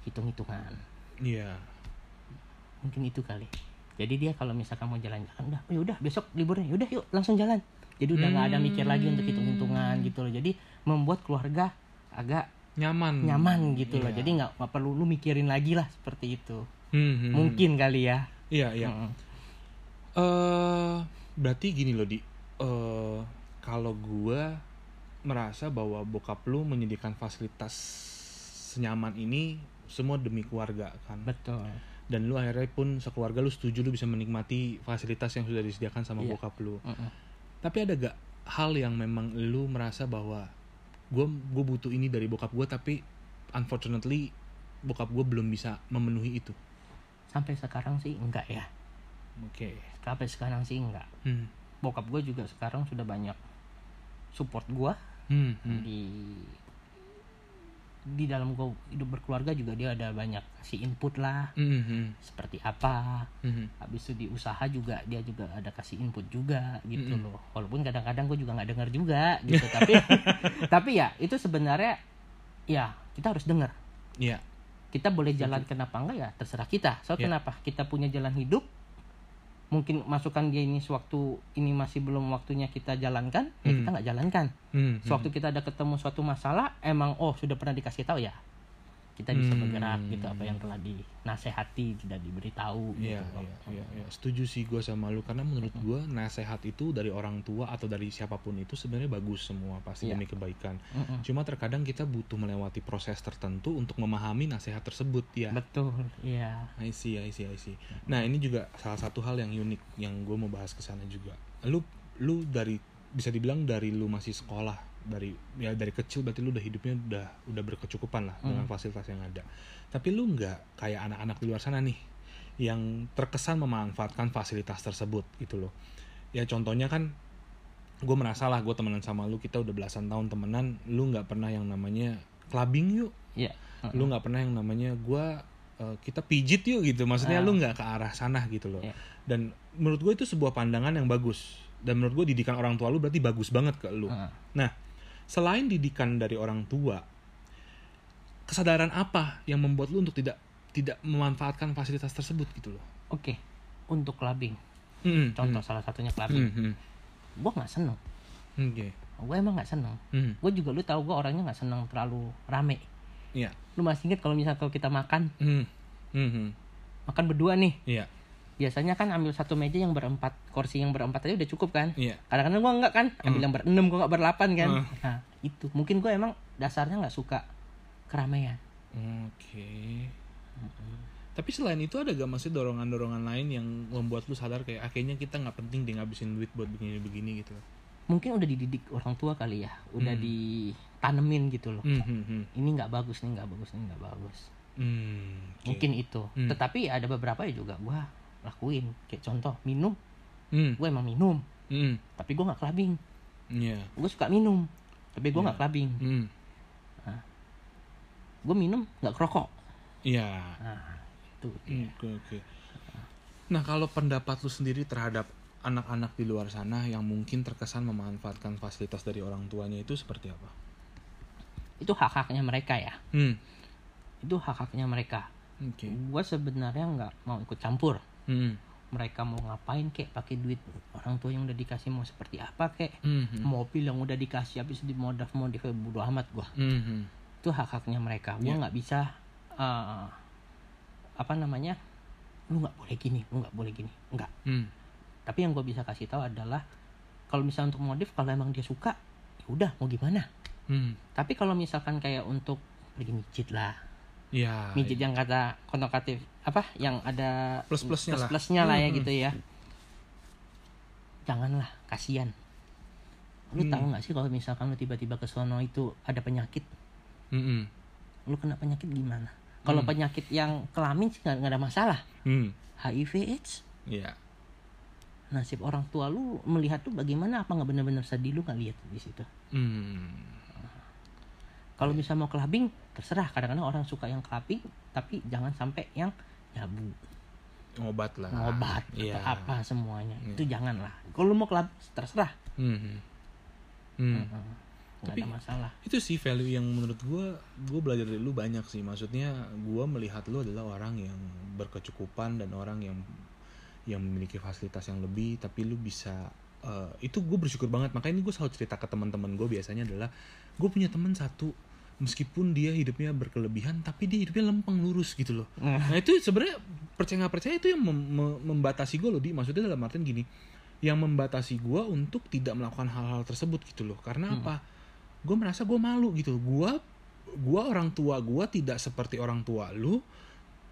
hitung-hitungan Iya. mungkin itu kali jadi dia kalau misalkan mau jalan-jalan udah oh udah besok liburan udah yuk langsung jalan jadi udah nggak ada mikir lagi untuk hitung-hitungan gitu loh jadi membuat keluarga agak Nyaman. nyaman gitu loh Iya. jadi nggak perlu lu mikirin lagi lah seperti itu Hmm, hmm, mungkin kali ya Iya, iya. Mm-mm. eh berarti gini loh di eh kalau gua merasa bahwa bokap lu menyediakan fasilitas senyaman ini semua demi keluarga kan betul dan lu akhirnya pun sekeluarga lu setuju lu bisa menikmati fasilitas yang sudah disediakan sama Iya. bokap lu Mm-mm. tapi ada gak hal yang memang lu merasa bahwa gue gue butuh ini dari bokap gue tapi unfortunately bokap gue belum bisa memenuhi itu sampai sekarang sih enggak ya oke sampai sekarang sih enggak hmm. bokap gue juga sekarang sudah banyak support gue Hmm, hmm. di di dalam gue hidup berkeluarga juga dia ada banyak kasih input lah Mhm. seperti apa Mhm. habis itu di usaha juga dia juga ada kasih input juga gitu Mm-mm. loh walaupun kadang-kadang gue juga nggak dengar juga gitu tapi (laughs) tapi ya itu sebenarnya ya kita harus dengar Iya. Kita boleh jalan kenapa enggak ya terserah kita so Ya. kenapa kita punya jalan hidup mungkin masukan dia ini sewaktu ini masih belum waktunya kita jalankan ya Hmm. kita nggak jalankan Mhm. sewaktu kita ada ketemu suatu masalah emang oh sudah pernah dikasih tahu ya kita bisa Hmm. bergerak gitu apa yang telah dinasehati tidak diberitahu gitu loh. iya, iya, iya. Setuju sih gue sama lu karena menurut gue nasehat itu dari orang tua atau dari siapa pun itu sebenarnya bagus semua pasti Iya. demi kebaikan. Mm-mm. Cuma terkadang kita butuh melewati proses tertentu untuk memahami nasihat tersebut ya. betul iya I see, I see, I see. Nah ini juga salah satu hal yang unik yang gue mau bahas ke sana juga. Lu, lu dari bisa dibilang dari lu masih sekolah dari ya dari kecil berarti lu udah hidupnya udah udah berkecukupan lah dengan fasilitas yang ada. Tapi lu nggak kayak anak-anak di luar sana nih yang terkesan memanfaatkan fasilitas tersebut gitu loh. Ya contohnya kan gue merasa lah gue temenan sama lu kita udah belasan tahun temenan lu nggak pernah yang namanya clubbing yuk iya lu nggak pernah yang namanya gua eh, kita pijit yuk gitu maksudnya Ah. lu nggak ke arah sana gitu loh Iya. dan menurut gue itu sebuah pandangan yang bagus dan menurut gue didikan orang tua lu berarti bagus banget ke lu Heeh. nah selain didikan dari orang tua kesadaran apa yang membuat lu untuk tidak tidak memanfaatkan fasilitas tersebut gitu loh? Oke untuk clubbing. Mm, contoh mm, salah satunya clubbing. Mm. gue nggak seneng. Oke. Gue emang nggak seneng. Mm, gue juga lu tahu gue orangnya nggak seneng terlalu rame. Iya. Lu masih inget kalau misalnya kalau kita makan? Mm, mm, mm. makan berdua nih. Iya biasanya kan ambil satu meja yang berempat kursi yang berempat aja udah cukup kan iya kadang-kadang gue enggak kan ambil yang berenam gue nggak berlapan kan Hmm. nah itu mungkin gue emang dasarnya nggak suka keramaian Oke. Tapi selain itu ada gak masih dorongan-dorongan lain yang membuat lu sadar kayak akhirnya kita nggak penting deh ngabisin duit buat begini-begini gitu. mungkin udah dididik orang tua kali ya udah Hmm. ditanemin gitu loh Hmm, hmm, hmm. ini nggak bagus nih nggak bagus nih nggak bagus Hmm, oke. mungkin itu Hmm. tetapi ada beberapa ya juga gue lakuin. Kayak contoh minum. Hmm, gue emang minum. Hmm, tapi gue nggak clubbing. Iya. gue suka minum tapi gue Iya. nggak clubbing. Hmm, gue minum nggak kerokok. Iya. nah itu. Hmm, Oke, oke. Nah, kalau pendapat lu sendiri terhadap anak-anak di luar sana yang mungkin terkesan memanfaatkan fasilitas dari orang tuanya itu seperti apa? itu hak haknya mereka ya. Hmm, itu hak haknya mereka. Oke. gue sebenarnya nggak mau ikut campur Hmm, mereka mau ngapain kek? Pakai duit orang tua yang udah dikasih mau seperti apa kek? Hmm, hmm, mobil yang udah dikasih habis di modif modif bodo amat gua. Hmm, hmm. itu hak haknya mereka. Gua Iya. nggak bisa eh, apa namanya? Lu nggak boleh gini lu nggak boleh gini. Nggak. Hmm, tapi yang gue bisa kasih tahu adalah kalau misalnya untuk modif kalau emang dia suka ya udah mau gimana? Hmm. tapi kalau misalkan kayak untuk pergi mijit lah Ya, mijit yang kata konotatif apa yang ada Plus-plusnya lah. plusnya lah ya Hmm. gitu ya janganlah kasihan lu Hmm. tahu nggak sih kalau misalkan lu tiba-tiba ke sono itu ada penyakit Hmm, lu kena penyakit gimana kalau penyakit yang kelamin sih nggak ada masalah hmm. HIV AIDS Iya. nasib orang tua lu melihat tuh bagaimana apa nggak benar-benar sedih lu nggak lihat di situ Hmm. Kalau bisa mau clubbing terserah kadang-kadang orang suka yang clubbing tapi jangan sampai yang nyabu Ngobat lah. ngobat Iya. atau apa semuanya Iya. itu jangan lah kalau mau club terserah Hmm. Hmm. Heeh. nggak Tapi- ada masalah Itu sih value yang menurut gua gua belajar dari lu banyak sih. Maksudnya gua melihat lu adalah orang yang berkecukupan dan orang yang yang memiliki fasilitas yang lebih tapi lu bisa eh, itu gue bersyukur banget makanya ini gue selalu cerita ke teman-teman gue biasanya adalah gue punya teman satu meskipun dia hidupnya berkelebihan tapi dia hidupnya lempeng lurus gitu loh. Nah. Itu sebenarnya percaya nggak percaya itu yang mem- mem- membatasi gue loh di. Maksudnya dalam artian gini yang membatasi gue untuk tidak melakukan hal-hal tersebut gitu loh. Karena apa? Gue merasa gue malu gitu. Gue gue orang tua gue tidak seperti orang tua lu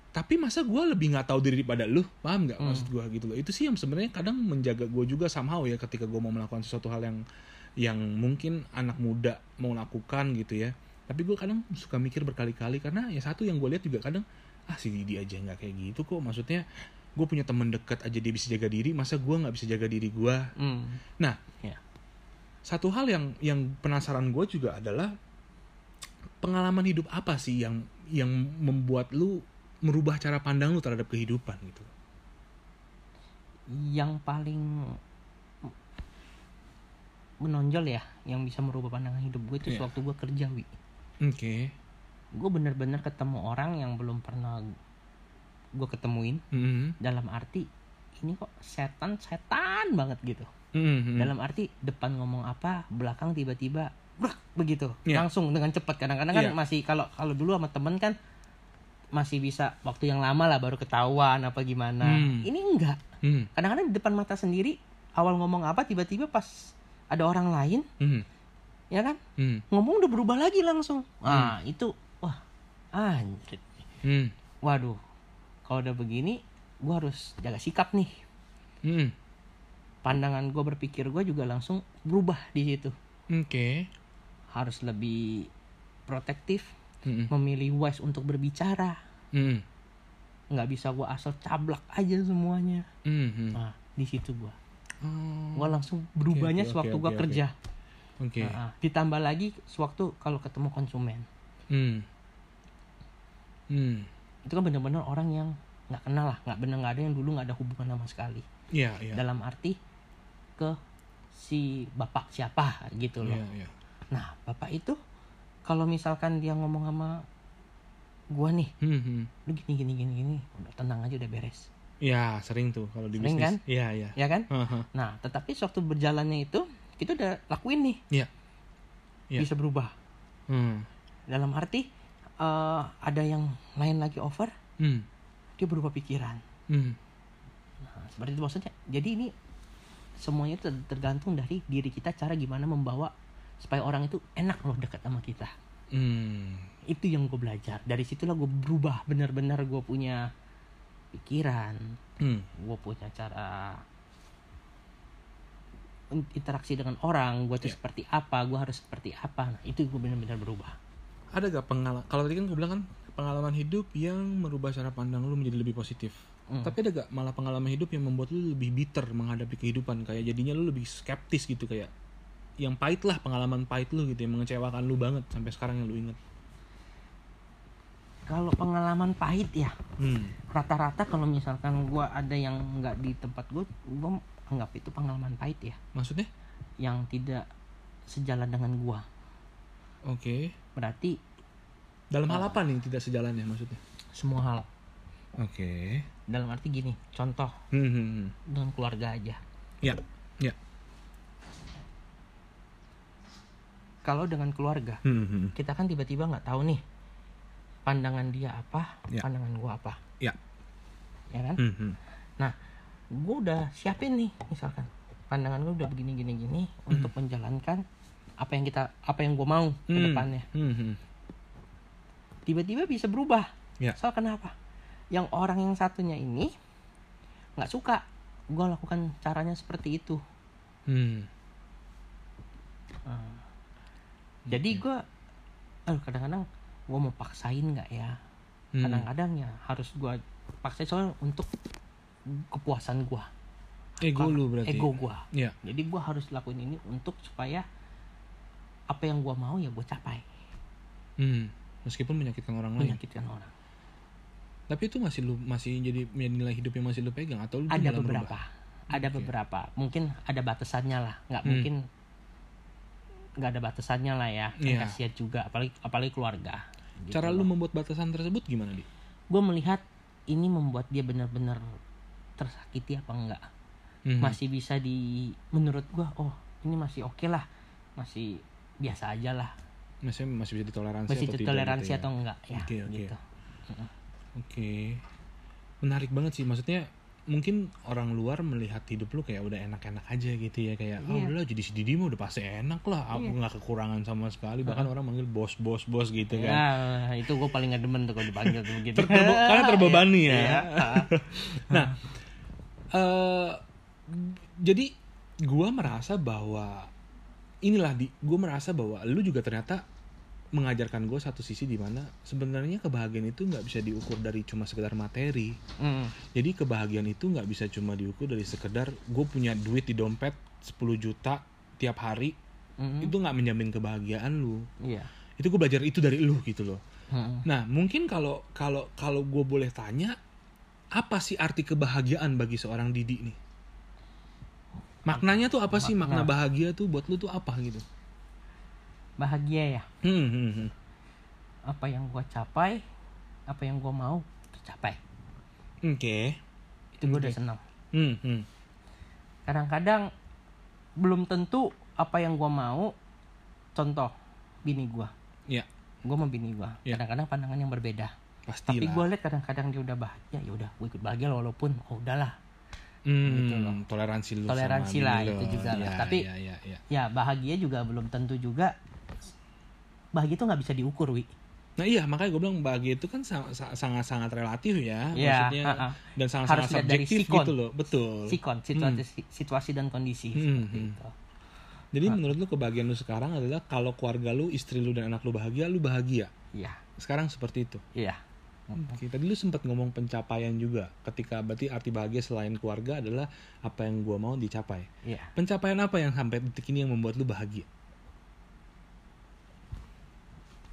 tapi masa gue lebih nggak tahu diri daripada lu? Paham nggak Hmm. maksud gue gitu loh? Itu sih yang sebenarnya kadang menjaga gue juga somehow ya ketika gue mau melakukan sesuatu hal yang yang mungkin anak muda mau lakukan gitu ya tapi gue kadang suka mikir berkali-kali karena ya satu yang gue lihat juga kadang ah si Didi aja nggak kayak gitu kok maksudnya gue punya temen deket aja dia bisa jaga diri masa gue nggak bisa jaga diri gue Hmm. nah Ya. satu hal yang yang penasaran gue juga adalah pengalaman hidup apa sih yang yang membuat lu merubah cara pandang lu terhadap kehidupan gitu yang paling menonjol ya yang bisa merubah pandangan hidup gue itu Iya. sewaktu gue kerja wi oke gue bener-bener ketemu orang yang belum pernah gue ketemuin Mhm. dalam arti ini kok setan setan banget gitu Mhm. dalam arti depan ngomong apa belakang tiba-tiba brak begitu Iya. langsung dengan cepat kadang-kadang kan Iya. masih kalau kalau dulu sama temen kan masih bisa waktu yang lama lah baru ketahuan apa gimana Hmm. ini enggak Mhm. kadang-kadang di depan mata sendiri awal ngomong apa tiba-tiba pas ada orang lain Mhm. Ya kan Mhm. ngomong udah berubah lagi langsung ah itu wah anjir Mhm. waduh kalau udah begini gua harus jaga sikap nih Mhm. pandangan gue berpikir gue juga langsung berubah di situ oke harus lebih protektif Mhm. memilih wise untuk berbicara Mhm. nggak bisa gue asal cablak aja semuanya Mhm. nah di situ gue Oh, gue langsung berubahnya oke, sewaktu oke, gue oke. kerja oke Nah, ah. ditambah lagi sewaktu kalau ketemu konsumen Mhm. Mhm. itu kan bener-bener orang yang nggak kenal lah nggak bener nggak ada yang dulu nggak ada hubungan sama sekali Iya, iya. dalam arti ke si bapak siapa gitu loh Iya, iya. nah bapak itu kalau misalkan dia ngomong sama gua nih Mhm. lu gini gini gini gini udah tenang aja udah beres Ya, sering tuh kalau di Sering bisnis. kan? Iya, iya. ya kan Haha. nah tetapi waktu berjalannya itu kita udah lakuin nih Iya. Iya. bisa berubah Hmm. dalam arti eh, ada yang lain lagi over Hmm. dia berubah pikiran Hmm. nah, seperti itu maksudnya jadi ini semuanya itu tergantung dari diri kita cara gimana membawa supaya orang itu enak loh dekat sama kita Hmm. itu yang gue belajar dari situlah gue berubah benar-benar gue punya pikiran Hmm. gue punya cara interaksi dengan orang gue tuh Iya. seperti apa gue harus seperti apa nah itu gue benar-benar berubah Ada gak pengalaman? Kalau tadi kan gue bilang kan pengalaman hidup yang merubah cara pandang lu menjadi lebih positif. Hmm. Tapi ada gak malah pengalaman hidup yang membuat lu lebih bitter menghadapi kehidupan kayak jadinya lu lebih skeptis gitu kayak yang pahit lah pengalaman pahit lu gitu yang mengecewakan lu banget sampai sekarang yang lu inget. kalau pengalaman pahit ya Hmm. rata-rata kalau misalkan gue ada yang nggak di tempat gue gue anggap itu pengalaman pahit ya Maksudnya? yang tidak sejalan dengan gue Oke. berarti Dalam hal apa nih tidak sejalan ya maksudnya? semua hal Oke. dalam arti gini contoh Hmm, hmm, hmm. dengan keluarga aja Ya, ya. kalau dengan keluarga Hmm, kita kan tiba-tiba nggak tahu nih pandangan dia apa Ya. pandangan gua apa Ya. ya kan hmm. nah gua udah siapin nih misalkan pandangan gua udah begini gini gini untuk menjalankan apa yang kita apa yang gua mau ke Hmm. depannya Hmm, hmm. tiba-tiba bisa berubah Ya. soal kenapa yang orang yang satunya ini nggak suka gua lakukan caranya seperti itu Hmm. Nah, jadi gua aduh kadang-kadang gua mau paksain nggak ya Hmm. kadang-kadang ya harus gua paksa soal untuk kepuasan gua Ego lu berarti. ego gua Ya. jadi gua harus lakuin ini untuk supaya apa yang gua mau ya gua capai Hmm. Meskipun menyakitkan orang lain. menyakitkan orang Tapi itu masih lu masih jadi nilai hidup yang masih lu pegang atau lu ada beberapa merubah? ada Oke. beberapa mungkin ada batasannya lah nggak Hmm. mungkin nggak ada batasannya lah ya Kan Iya. kasihan juga apalagi apalagi keluarga Gitu Cara lu membuat batasan tersebut gimana, Di? gue melihat ini membuat dia benar-benar tersakiti apa enggak Mhm. masih bisa di menurut gua oh ini masih oke lah masih biasa aja lah Maksudnya masih bisa ditoleransi masih atau tidak toleransi gitu ya? atau enggak ya Oke, oke. gitu Oke. Menarik banget sih. Maksudnya mungkin orang luar melihat hidup lu kayak udah enak-enak aja gitu ya kayak oh Iya. udah jadi si Didi mah udah pasti enak lah aku Iya. nggak kekurangan sama sekali bahkan orang manggil bos bos bos gitu kan ya itu gue paling gak demen tuh kalau dipanggil tuh begitu Ter- terbe- karena (laughs) terbebani ya. Iya. (laughs) Nah, eh jadi gua merasa bahwa inilah di gua merasa bahwa lu juga ternyata mengajarkan gue satu sisi di mana sebenarnya kebahagiaan itu nggak bisa diukur dari cuma sekedar materi. Mm. Jadi kebahagiaan itu nggak bisa cuma diukur dari sekedar gue punya duit di dompet 10 juta tiap hari Mm. itu nggak menjamin kebahagiaan lu. iya itu gue belajar itu dari lu gitu loh Mm-mm. nah mungkin kalau kalau kalau gue boleh tanya apa sih arti kebahagiaan bagi seorang Didi nih? Maknanya tuh apa sih? Makna Makna. bahagia tuh buat lu tuh apa gitu? Bahagia ya? Hmm, hmm, hmm. apa yang gua capai apa yang gua mau tercapai. Oke. Itu gua udah Oke. senang. Hmm, hmm. kadang-kadang belum tentu apa yang gua mau contoh bini gua. Ya. Gua mau bini gua. Ya. kadang-kadang pandangan yang berbeda pasti tapi gua lihat kadang-kadang dia udah bahagia ya udah gua ikut bahagia walaupun oh udahlah hmm, gitu loh. toleransi lu Toleransi lah, itu juga lah. Ya, Tapi- ya, ya, ya. ya bahagia juga belum tentu juga bahagia itu nggak bisa diukur wi Nah iya makanya gue bilang bahagia itu kan sangat sangat relatif ya, Iya, maksudnya ha-ha. dan sangat Harus sangat lihat dari subjektif sikon. gitu loh, betul. sikon situasi situasi dan kondisi Hmm, seperti hmm. itu Jadi menurut lu kebahagiaan lu sekarang adalah kalau keluarga lu, istri lu dan anak lu bahagia, lu bahagia. iya Sekarang seperti itu. iya Oke, tadi lu sempat ngomong pencapaian juga. Ketika berarti arti bahagia selain keluarga adalah apa yang gua mau dicapai. iya Pencapaian apa yang sampai detik ini yang membuat lu bahagia?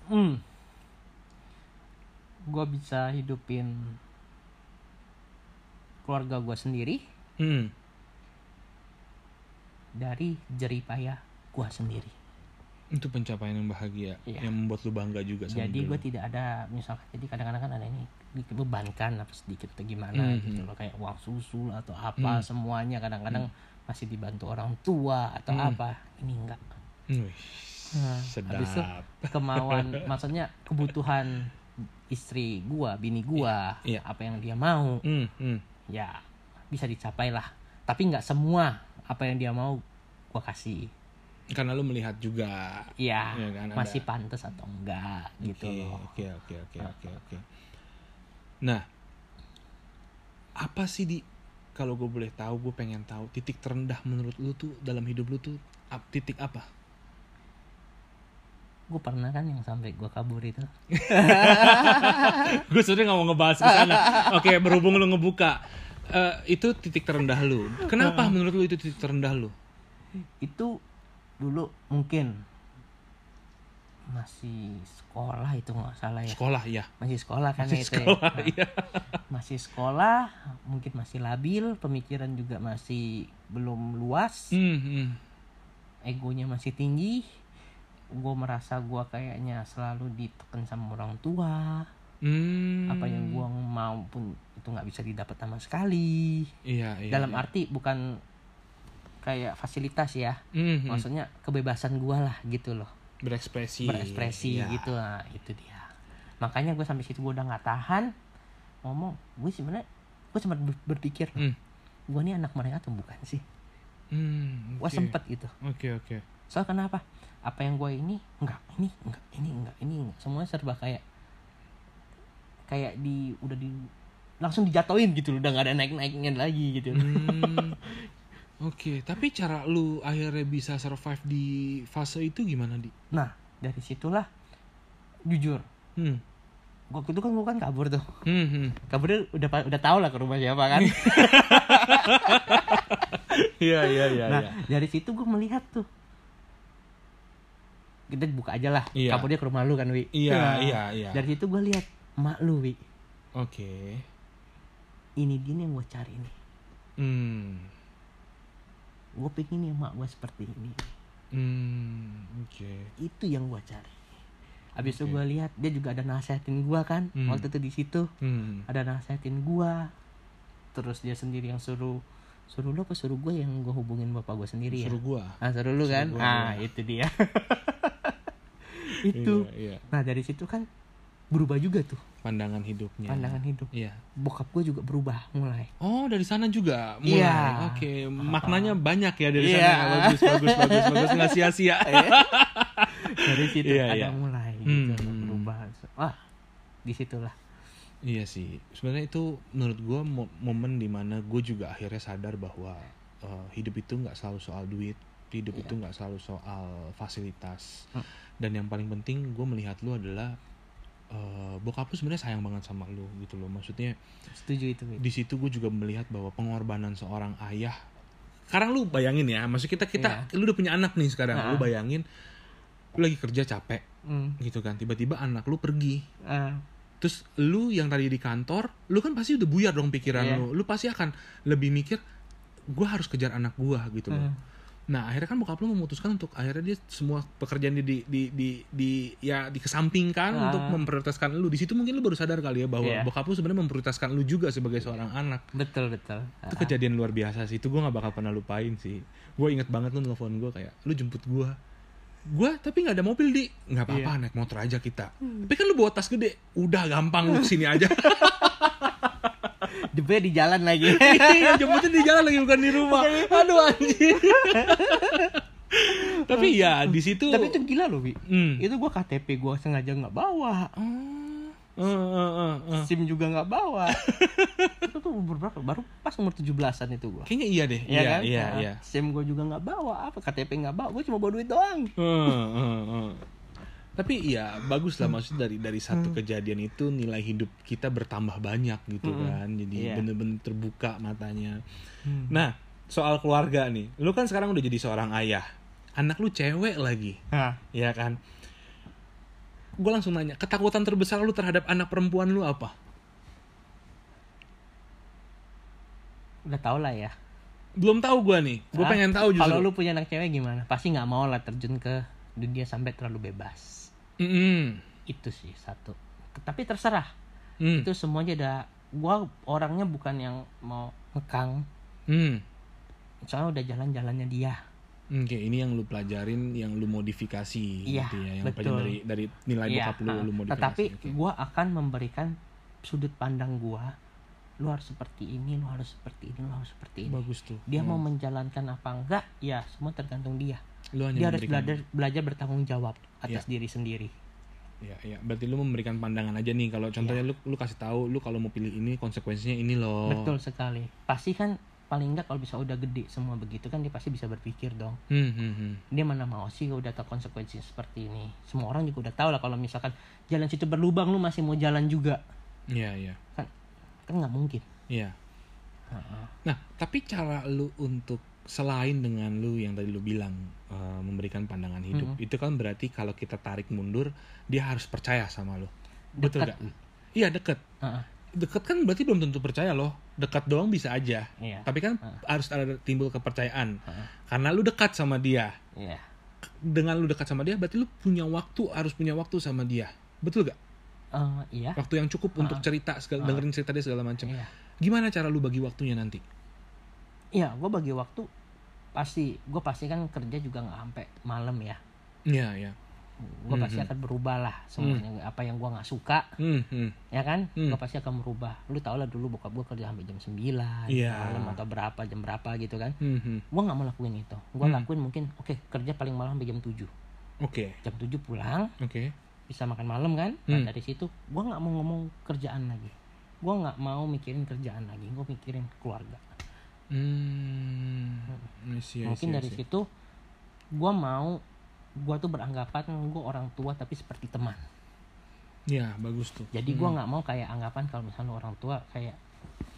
hmm gue bisa hidupin keluarga gue sendiri Hmm. dari jeripaya gue sendiri Itu pencapaian yang bahagia, Iya. yang membuat lu bangga juga sama jadi gue tidak ada misalkan jadi kadang-kadang kan ada ini dibebankan apa sedikit atau gimana Mhm. gitu loh kayak uang susu atau apa Hmm. semuanya kadang-kadang masih dibantu orang tua atau Hmm. apa ini enggak Wih, Nah, sedap. habis itu kemauan (laughs) maksudnya kebutuhan istri gua bini gua Iya. apa yang dia mau Hmm, hmm. ya bisa dicapai lah tapi nggak semua apa yang dia mau gua kasih Karena lu melihat juga ya Iya kan, ada- masih pantas atau enggak gitu Oke, loh Oke, oke, oke, oke, oke. Nah, apa sih di kalau gue boleh tahu, gue pengen tahu titik terendah menurut lu tuh dalam hidup lu tuh ap- titik apa? gue pernah kan yang sampai gua kabur itu (laughs) gue sebenarnya nggak mau ngebahas ke sana. Oke, berhubung lu ngebuka, eh, itu titik terendah lu. Kenapa menurut lu itu titik terendah lu? itu dulu mungkin masih sekolah itu nggak salah ya Sekolah ya. masih sekolah kan Masih itu sekolah, ya. Nah, iya. masih sekolah mungkin masih labil pemikiran juga masih belum luas Hmm, hmm. egonya masih tinggi gue merasa gue kayaknya selalu ditekan sama orang tua Hmm. apa yang gue mau pun itu nggak bisa didapat sama sekali Iya, iya. dalam iya. arti bukan kayak fasilitas ya Hmm, hmm. maksudnya kebebasan gue lah gitu loh berekspresi. berekspresi Iya. gitu nah itu dia makanya gue sampai situ gue udah nggak tahan ngomong gue sebenarnya gue sempat ber- berpikir Hmm. gue nih anak mereka atau bukan sih Hmm, gue oke. sempet gitu Oke, oke. soal kenapa apa yang gue ini enggak ini enggak ini enggak ini enggak semuanya serba kayak kayak di udah di langsung dijatoin gitu loh udah nggak ada naik naiknya lagi gitu Hmm, (laughs) Oke, tapi cara lu akhirnya bisa survive di fase itu gimana di? nah dari situlah jujur Hmm. waktu itu kan gue kan kabur tuh Hmm, hmm. kaburnya udah udah tau lah ke rumah siapa kan (laughs) Iya, iya, iya, nah iya. dari situ gue melihat tuh kita buka aja lah Iya. kaburnya ke rumah lu kan wi Iya, Nah, iya, iya. dari situ gue lihat mak lu wi Oke. ini dia yang gue cari nih Hmm. Gue pengen nih mak gue seperti ini Hmm, oke. itu yang gue cari habis itu Oke. gue lihat dia juga ada nasehatin gue kan Hmm. waktu itu di situ Hmm. ada nasehatin gue terus dia sendiri yang suruh suruh lu apa suruh gue yang gue hubungin bapak gue sendiri ya Suruh gua. ah suruh lu kan Suruh gua, ah iya. itu dia (laughs) itu Iya, iya. nah dari situ kan berubah juga tuh Pandangan hidupnya. pandangan hidup Iya. bokap gue juga berubah mulai Oh, dari sana juga mulai. Iya. Oke, maknanya banyak ya dari Iya. sana. Bagus, bagus, bagus, bagus. Nggak sia-sia. (laughs) dari situ Iya, ada iya. mulai Hmm, gitu hmm. berubah wah di situlah Iya sih, sebenarnya itu menurut gue momen di mana gue juga akhirnya sadar bahwa uh, hidup itu nggak selalu soal duit, hidup itu nggak selalu soal fasilitas, Hmm. dan yang paling penting gue melihat lu adalah uh, bokap lu sebenarnya sayang banget sama lu gitu loh, maksudnya setuju itu di situ gue juga melihat bahwa pengorbanan seorang ayah, sekarang lu bayangin ya, maksud kita kita, lu udah punya anak nih sekarang, lu Nah. bayangin, lu lagi kerja capek, Hmm. gitu kan tiba-tiba anak lu pergi Ah, terus lu yang tadi di kantor lu kan pasti udah buyar dong pikiran Iya. lu lu pasti akan lebih mikir gua harus kejar anak gua gitu loh Hmm. Nah akhirnya kan bokap lu memutuskan untuk akhirnya dia semua pekerjaan dia di di di, di ya dikesampingkan Ah. untuk memprioritaskan lu. Di situ mungkin lu baru sadar kali ya bahwa Iya. bokap lu sebenarnya memprioritaskan lu juga sebagai seorang anak. Betul betul. itu Ah, kejadian luar biasa sih. Itu gue nggak bakal pernah lupain sih. Gue inget banget lu nelfon gue kayak lu jemput gue gue tapi nggak ada mobil di. Nggak apa-apa Iya. naik motor aja kita. Tapi kan lu bawa tas gede. Udah gampang lu ke sini aja (laughs) Jebnya di jalan lagi. (laughs) Iya, jemputnya di jalan lagi bukan di rumah aduh anjing tapi ya di situ Tapi itu gila loh, Wi. Hmm. Itu gua KTP gua sengaja nggak bawa. Eh, eh. SIM juga nggak bawa. itu tuh umur berapa? Baru pas umur 17-an itu gua. kayaknya iya deh Iya iya kan? iya Nah, iya SIM gua juga nggak bawa. Apa KTP nggak bawa? Gua cuma bawa duit doang. Tapi ya bagus lah maksudnya dari dari satu kejadian itu nilai hidup kita bertambah banyak gitu Hmm. kan. Jadi Iya. bener-bener terbuka matanya. Nah, soal keluarga nih. Lu kan sekarang udah jadi seorang ayah. Anak lu cewek lagi, Nah, ya kan? Gue langsung nanya, ketakutan terbesar lu terhadap anak perempuan lu apa? udah tau lah ya. Belum tahu gua nih. Gue Ah, pengen tahu justru. Kalau lu punya anak cewek gimana? Pasti nggak mau lah terjun ke dunia sampai terlalu bebas. Mm-mm. Itu sih satu. Tapi terserah. Hmm. Itu semuanya udah gua orangnya bukan yang mau ngekang. Hmm. Soalnya udah jalan-jalannya dia. Oke, ini yang lu pelajarin, yang lu modifikasi Iya, gitu ya, yang betul. dari dari nilai Iya, bokap lu, ah. lu modifikasi. Tetapi Oke. gua akan memberikan sudut pandang gua. Lu harus seperti ini, lu harus seperti ini, lu harus seperti ini. bagus tuh. Dia Hmm. mau menjalankan apa enggak? Ya, semua tergantung dia. Lu hanya Dia harus belajar belajar bertanggung jawab atas Iya. diri sendiri. Ya, ya. Berarti lu memberikan pandangan aja nih. Kalau contohnya lu lu kasih tahu, lu kalau mau pilih ini konsekuensinya ini loh. Betul sekali. Pasti kan paling enggak kalau bisa udah gede semua begitu kan dia pasti bisa berpikir dong. Hmm, hmm, hmm. Dia mana mau sih udah tahu konsekuensi seperti ini. Semua orang juga udah tahu lah kalau misalkan jalan situ berlubang lu masih mau jalan juga. Iya, iya. Kan kan nggak mungkin. Iya. Nah, tapi cara lu untuk selain dengan lu yang tadi lu bilang eh, memberikan pandangan hidup, Mm-mm. itu kan berarti kalau kita tarik mundur, dia harus percaya sama lu. Betul Dekat. gak? Iya, deket. Heeh. Deket kan berarti belum tentu percaya loh. Dekat doang bisa aja. Iya. Tapi kan Ah. harus ada timbul kepercayaan. Heeh. Karena lu dekat sama dia. Iya. Dengan lu dekat sama dia, berarti lu punya waktu, harus punya waktu sama dia. Betul gak? Eh, iya. Waktu yang cukup untuk cerita, segala, Ah. dengerin cerita dia segala macam. Iya. Gimana cara lu bagi waktunya nanti? Iya, gue bagi waktu pasti gue pasti kan kerja juga nggak sampai malam ya. Iya, iya. Gue pasti Mhm. akan berubah lah semuanya apa yang gue nggak suka Hmm, hmm. ya kan Hmm. gue pasti akan merubah lu tau lah dulu bokap gue kerja sampai jam 9 Iya. malam atau berapa jam berapa gitu kan Hmm, hmm. gue nggak mau lakuin itu gue Hmm. lakuin mungkin oke kerja paling malam sampai jam 7 Oke, jam 7 pulang oke. bisa makan malam kan nah, Hmm. dari situ gue nggak mau ngomong kerjaan lagi gue nggak mau mikirin kerjaan lagi gue mikirin keluarga Hmm. See, mungkin see, dari see. situ gue mau gue tuh beranggapan gue orang tua tapi seperti teman Ya, bagus tuh. jadi gua nggak mau kayak anggapan kalau misalnya orang tua kayak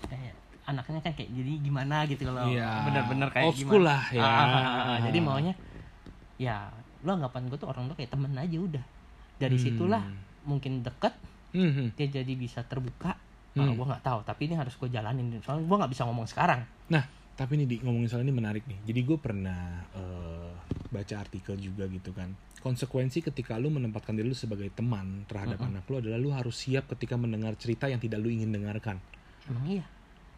kayak anaknya kan kayak jadi gimana gitu kalau Iya. benar-benar kayak Old school gimana. lah, ya. Ah, ah, ah, ah. jadi maunya ya lo anggapan gue tuh orang tua kayak temen aja udah dari Hmm. situlah mungkin deket Hmm, hmm. dia jadi bisa terbuka Hmm. gue nggak tahu tapi ini harus gue jalanin soalnya gue nggak bisa ngomong sekarang Nah, tapi nih di ngomongin soal ini menarik nih. Jadi gue pernah eh, baca artikel juga gitu kan. Konsekuensi ketika lu menempatkan diri lu sebagai teman terhadap Mm-mm. anak lu adalah lu harus siap ketika mendengar cerita yang tidak lu ingin dengarkan. emang iya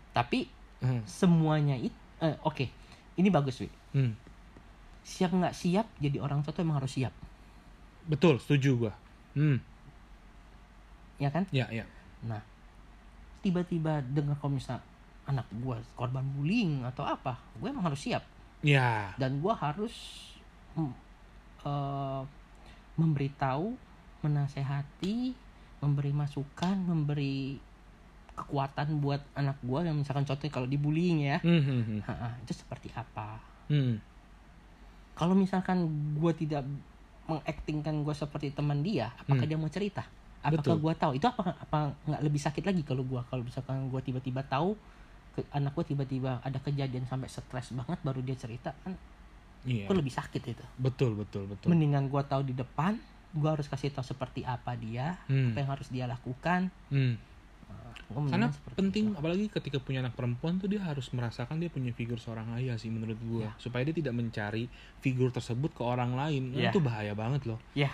tapi Hmm. semuanya itu eh, oke ini bagus wi Hmm. siap nggak siap jadi orang tua tuh emang harus siap Betul, setuju gua. Hmm. ya kan Ya, ya. Nah, tiba-tiba dengar kalau misal anak gue korban bullying atau apa, gue emang harus siap Ya. dan gue harus mm, eh, memberitahu, menasehati, memberi masukan, memberi kekuatan buat anak gue yang misalkan contohnya kalau dibullying ya, Hmm, hmm, hmm. ha, ha, itu seperti apa? Hmm. Kalau misalkan gue tidak mengaktingkan gue seperti teman dia, apakah Hmm. dia mau cerita? Apakah gue tahu? Itu apa apa nggak lebih sakit lagi kalau gue kalau misalkan gue tiba-tiba tahu ke, anak gue tiba-tiba ada kejadian sampai stres banget baru dia cerita kan Iya. itu lebih sakit itu. Betul, betul, betul. Mendingan gue tahu di depan gue harus kasih tahu seperti apa dia Hmm. apa yang harus dia lakukan Hmm. Gua Karena penting itu. apalagi ketika punya anak perempuan tuh dia harus merasakan dia punya figur seorang ayah sih menurut gua Ya. supaya dia tidak mencari figur tersebut ke orang lain. Nah, Ya. Itu bahaya banget loh. ya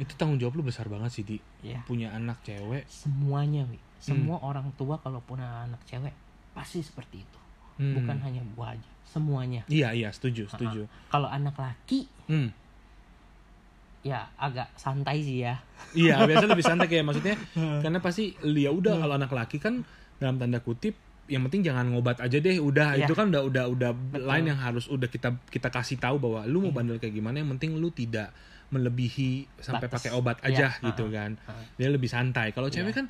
Itu tanggung jawab lu besar banget sih di ya punya anak cewek. semuanya wi Hmm. semua orang tua kalau punya anak cewek pasti seperti itu Hmm. bukan hanya gua aja semuanya Iya iya setuju setuju. kalau anak laki Hmm. ya agak santai sih ya Iya biasa lebih santai kayak maksudnya (laughs) karena pasti ya udah kalau anak laki kan dalam tanda kutip yang penting jangan ngobat aja deh udah Iya. itu kan udah udah udah Betul. lain yang harus udah kita kita kasih tahu bahwa lu mau bandel kayak gimana yang penting lu tidak melebihi sampai Batas. pakai obat Iya, aja ha-ha. gitu kan. Ha. dia lebih santai. Kalau cewek Iya. kan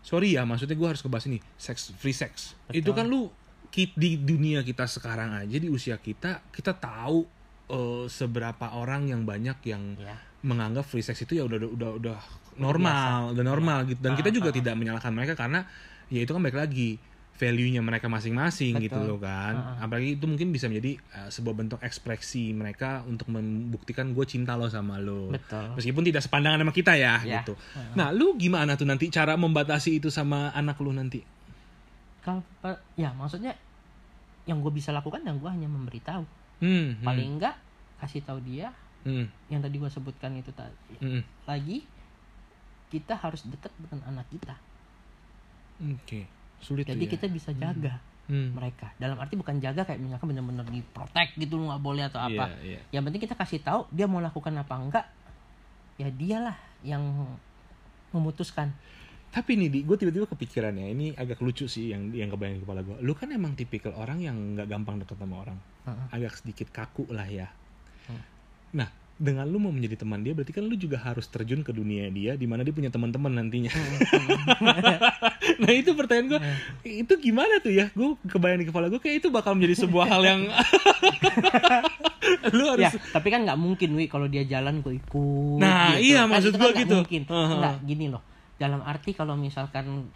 sorry ya maksudnya gue harus ngebahas ini seks free sex. Betul. itu kan lu di dunia kita sekarang aja di usia kita kita tahu eh, seberapa orang yang banyak yang ya menganggap free sex itu ya udah udah udah normal udah normal gitu. Dan kita juga tidak menyalahkan mereka karena ya itu kan balik lagi value-nya mereka masing-masing gitu loh kan. Ah, ah. apalagi itu mungkin bisa menjadi eh, sebuah bentuk ekspresi mereka untuk membuktikan gue cinta lo sama lo. Betul. Meskipun tidak sepandangan sama kita ya, Ya. gitu. Ah. nah lu gimana tuh nanti cara membatasi itu sama anak lu nanti? Kalau pe- ya maksudnya yang gue bisa lakukan dan gue hanya memberitahu. Hmm, hmm, paling enggak kasih tahu dia hmm, yang tadi gue sebutkan itu tadi. Hmm. lagi kita harus dekat dengan anak kita. Oke sulit jadi ya. kita bisa jaga Hmm. mereka dalam arti bukan jaga kayak misalkan benar-benar di protect gitu lu nggak boleh atau apa Iya, iya. yang penting kita kasih tahu dia mau lakukan apa enggak ya dialah yang memutuskan Tapi nih, Di, gue tiba-tiba kepikiran ya, ini agak lucu sih yang yang kebayang di kepala gue. Lu kan emang tipikal orang yang nggak gampang deket sama orang, Heeh. agak sedikit kaku lah ya. Hmm. Nah, dengan lu mau menjadi teman dia, berarti kan lu juga harus terjun ke dunia dia, di mana dia punya teman-teman nantinya. nah itu pertanyaan gue, itu gimana tuh ya? Gue kebayang di kepala gue kayak itu bakal menjadi sebuah hal yang (laughs) lu harus ya tapi kan nggak mungkin wi kalau dia jalan gue ikut Nah, iya, maksud itu gua kan nggak gitu. mungkin Heeh. nggak gini loh dalam arti kalau misalkan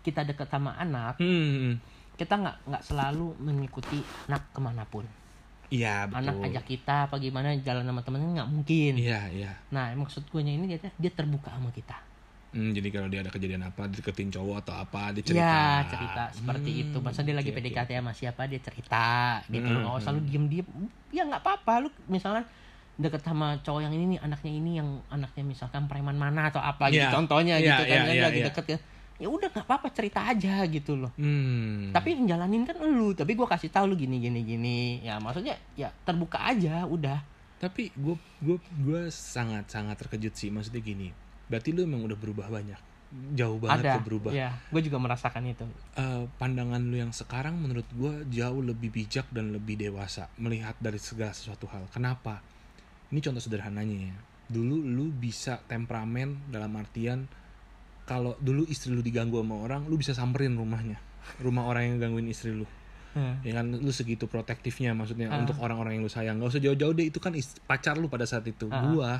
kita dekat sama anak Hmm, kita nggak nggak selalu mengikuti anak ke mana pun iya betul. anak ajak kita apa gimana jalan sama temennya nggak mungkin Iya, iya. nah maksud gue ini dia dia terbuka sama kita Hmm, jadi kalau dia ada kejadian apa, deketin cowok atau apa, dia cerita. ya cerita seperti Hmm, itu masa dia lagi. PDKT sama siapa dia cerita gitu Hmm, nggak usah lu diem diem ya nggak apa-apa lu misalnya deket sama cowok yang ini nih anaknya ini yang anaknya misalkan preman mana atau apa gitu Iya. contohnya Iya, gitu kan iya, dia iya, lagi iya. deket ya ya udah nggak apa-apa cerita aja gitu loh. Hmm. tapi yang jalanin kan lu tapi gua kasih tahu lu gini gini gini. Ya maksudnya ya terbuka aja udah. Tapi gue gue gue sangat sangat terkejut sih maksudnya gini. Berarti lu emang udah berubah banyak? Jauh banget ada. berubah. Ya gue juga merasakan itu. Eh, pandangan lu yang sekarang menurut gue jauh lebih bijak dan lebih dewasa melihat dari segala sesuatu hal. Kenapa? Ini contoh sederhananya ya. Dulu lu bisa temperamen dalam artian kalau dulu istri lu diganggu sama orang lu bisa samperin rumahnya. Rumah orang yang gangguin istri lu. Ya kan lu segitu protektifnya maksudnya Ah. untuk orang-orang yang lu sayang. Gak usah jauh-jauh deh itu kan pacar lu pada saat itu. Ah. gua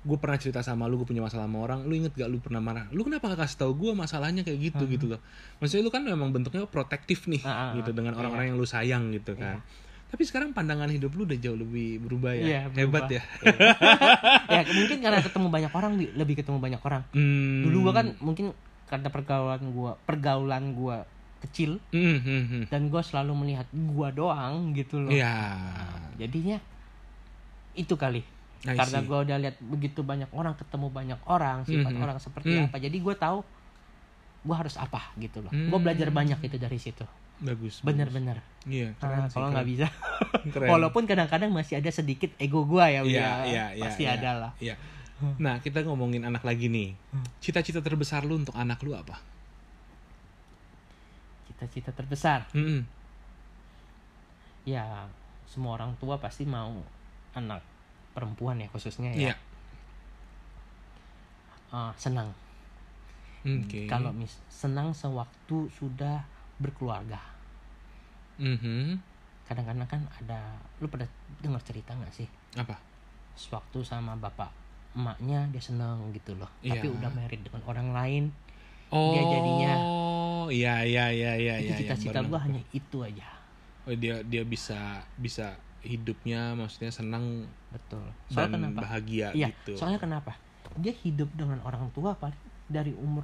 gue pernah cerita sama lu gue punya masalah sama orang. Lu inget gak lu pernah marah? Lu kenapa gak kasih tahu gue masalahnya kayak gitu gitu loh. Maksudnya lu kan memang bentuknya protektif nih ah, gitu dengan iya. orang-orang yang lu sayang gitu kan tapi sekarang pandangan hidup lu udah jauh lebih berubah ya hebat berubah. ya (laughs) ya mungkin karena ketemu banyak orang lebih ketemu banyak orang Hmm. dulu gua kan mungkin karena pergaulan gua pergaulan gua kecil Hmm, hmm, hmm. dan gua selalu melihat gua doang gitu loh Iya. jadinya itu kali I karena see. gua udah lihat begitu banyak orang ketemu banyak orang sifat Mhm. orang seperti Hmm. apa jadi gua tahu gua harus apa gitu loh Hmm. gua belajar banyak itu dari situ bagus bener-bener iya Ah, keren sih, kalau nggak bisa (laughs) Keren. walaupun kadang-kadang masih ada sedikit ego gua ya Wi, Iya, ya. iya, iya. pasti iya, ada lah Iya. Nah, kita ngomongin anak lagi nih. Hmm. Cita-cita terbesar lu untuk anak lu apa? cita-cita terbesar Hmm. ya semua orang tua pasti mau anak perempuan ya khususnya Iya. ya Ah, senang Oke. kalau mis senang sewaktu sudah berkeluarga Mhm. kadang-kadang kan ada lu pada dengar cerita nggak sih apa? sewaktu sama bapak emaknya dia senang gitu loh Iya. tapi udah married dengan orang lain Oh. Dia jadinya- Iya, iya, iya, iya, itu iya. cita-cita yang gua hanya itu aja Oh, dia dia bisa bisa hidupnya maksudnya senang betul dan soalnya kenapa bahagia iya gitu soalnya kenapa dia hidup dengan orang tua paling dari umur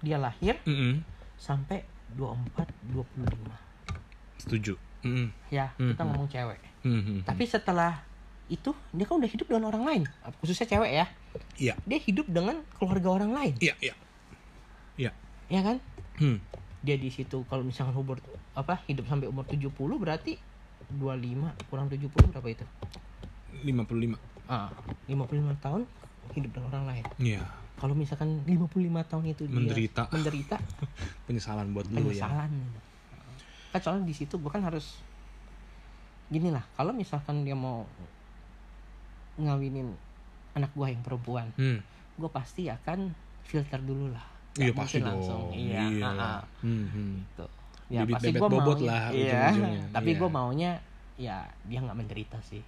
dia lahir Mm-mm. sampai 24 25 setuju. Mm-mm. ya kita Mhm. ngomong cewek. Mhm. tapi setelah itu dia kan udah hidup dengan orang lain. Khususnya cewek ya. Iya dia hidup dengan keluarga orang lain. Iya iya iya ya kan? Hmm. dia di situ kalau misalnya umur apa hidup sampai umur 70 berarti 25 kurang 70 berapa itu? 55 ah 55 tahun hidup dengan orang lain. Iya kalau misalkan 55 tahun itu dia Menderita. menderita (laughs) penyesalan buat lu ya penyesalan kan soalnya di situ gue kan harus gini lah kalau misalkan dia mau ngawinin anak gue yang perempuan hmm. gue pasti akan filter dulu lah iya Nggak pasti mungkin dong langsung iya, iya. ah, ah. Hmm, hmm. Gitu. ya Bibit pasti gue bobot mau lah iya tapi Iya. gue maunya ya dia nggak menderita sih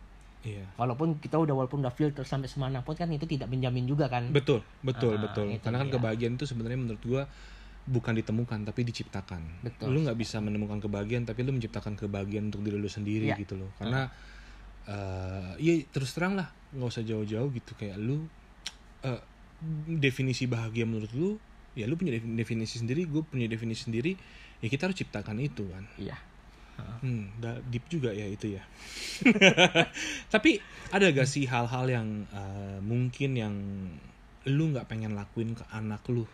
iya. Walaupun kita udah walaupun udah filter sampai semana pun kan itu tidak menjamin juga kan. Betul betul Ah, betul. itu karena kan dia. kebahagiaan itu sebenarnya menurut gua bukan ditemukan tapi diciptakan. Betul. lu nggak bisa menemukan kebahagiaan tapi lu menciptakan kebahagiaan untuk diri lu sendiri Iya. gitu loh. Karena eh ya terus terang lah nggak usah jauh-jauh gitu. Kayak lu eh, definisi bahagia menurut lu ya lu punya defin- definisi sendiri gue punya definisi sendiri ya kita harus ciptakan itu kan. Iya Hmm, deep juga ya itu ya. (laughs) Tapi ada gak sih hal-hal yang eh, mungkin yang lu nggak pengen lakuin ke anak lu?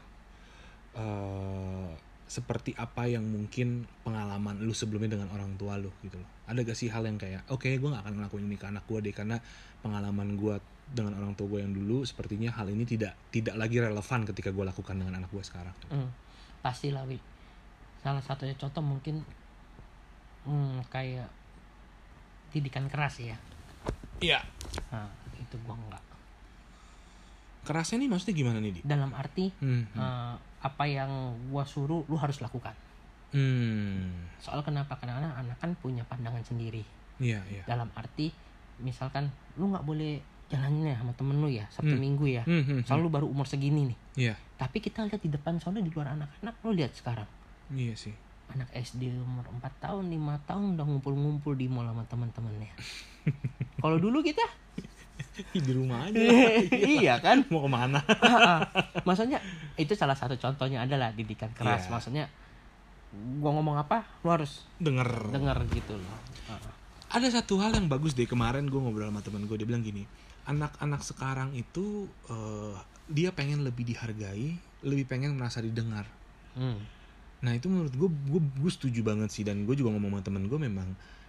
Eh, seperti apa yang mungkin pengalaman lu sebelumnya dengan orang tua lu gitu loh. Ada gak sih hal yang kayak, oke gue gak akan ngelakuin ini ke anak gue deh karena pengalaman gue dengan orang tua gue yang dulu sepertinya hal ini tidak tidak lagi relevan ketika gue lakukan dengan anak gue sekarang. Hmm, pasti lah Wi. Salah satunya contoh mungkin hmm, kayak didikan keras ya. Iya. Nah, itu gua enggak. Kerasnya nih maksudnya gimana nih di? Dalam arti Hmm. eh, apa yang gua suruh lu harus lakukan. Hmm. Soal kenapa? Karena anak kan punya pandangan sendiri. Iya, iya. Dalam arti misalkan lu nggak boleh jalannya sama temen lu ya Sabtu Hmm. Minggu ya. Hmm, hmm, Soalnya lu baru umur segini nih. Iya, Tapi kita lihat di depan soalnya di luar anak-anak lu lihat sekarang. iya sih. Anak SD umur 4 tahun, 5 tahun udah ngumpul-ngumpul di mall sama teman-temannya. (laughs) Kalau dulu kita di rumah aja. (laughs) iya kan? (laughs) Mau ke mana? Maksudnya itu salah satu contohnya adalah didikan keras. Iya. Maksudnya gua ngomong apa, lu harus Denger. denger gitu loh. Ada satu hal yang bagus deh kemarin gue ngobrol sama teman gue dia bilang gini, anak-anak sekarang itu eh, dia pengen lebih dihargai, lebih pengen merasa didengar. Hmm. Nah itu menurut gue, gue, gue setuju banget sih dan gue juga ngomong sama temen gue memang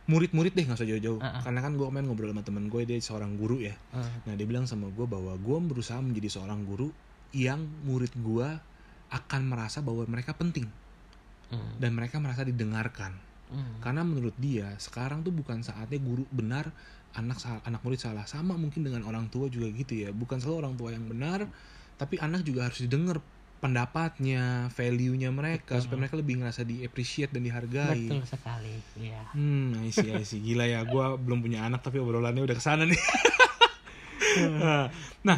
murid-murid deh nggak usah jauh-jauh. Ah, ah. Karena kan gue kemarin ngobrol sama temen gue dia seorang guru ya. Heeh. Nah dia bilang sama gue bahwa gue berusaha menjadi seorang guru yang murid gue akan merasa bahwa mereka penting Hmm. dan mereka merasa didengarkan. Hmm. Karena menurut dia sekarang tuh bukan saatnya guru benar anak salah, anak murid salah sama mungkin dengan orang tua juga gitu ya. Bukan selalu orang tua yang benar, tapi anak juga harus didengar pendapatnya, value-nya mereka Betul. supaya mereka lebih ngerasa di appreciate dan dihargai. Betul sekali. Iya. Hmm, I see, I see. Gila ya, gue belum punya anak tapi obrolannya udah ke sana nih. (laughs) nah,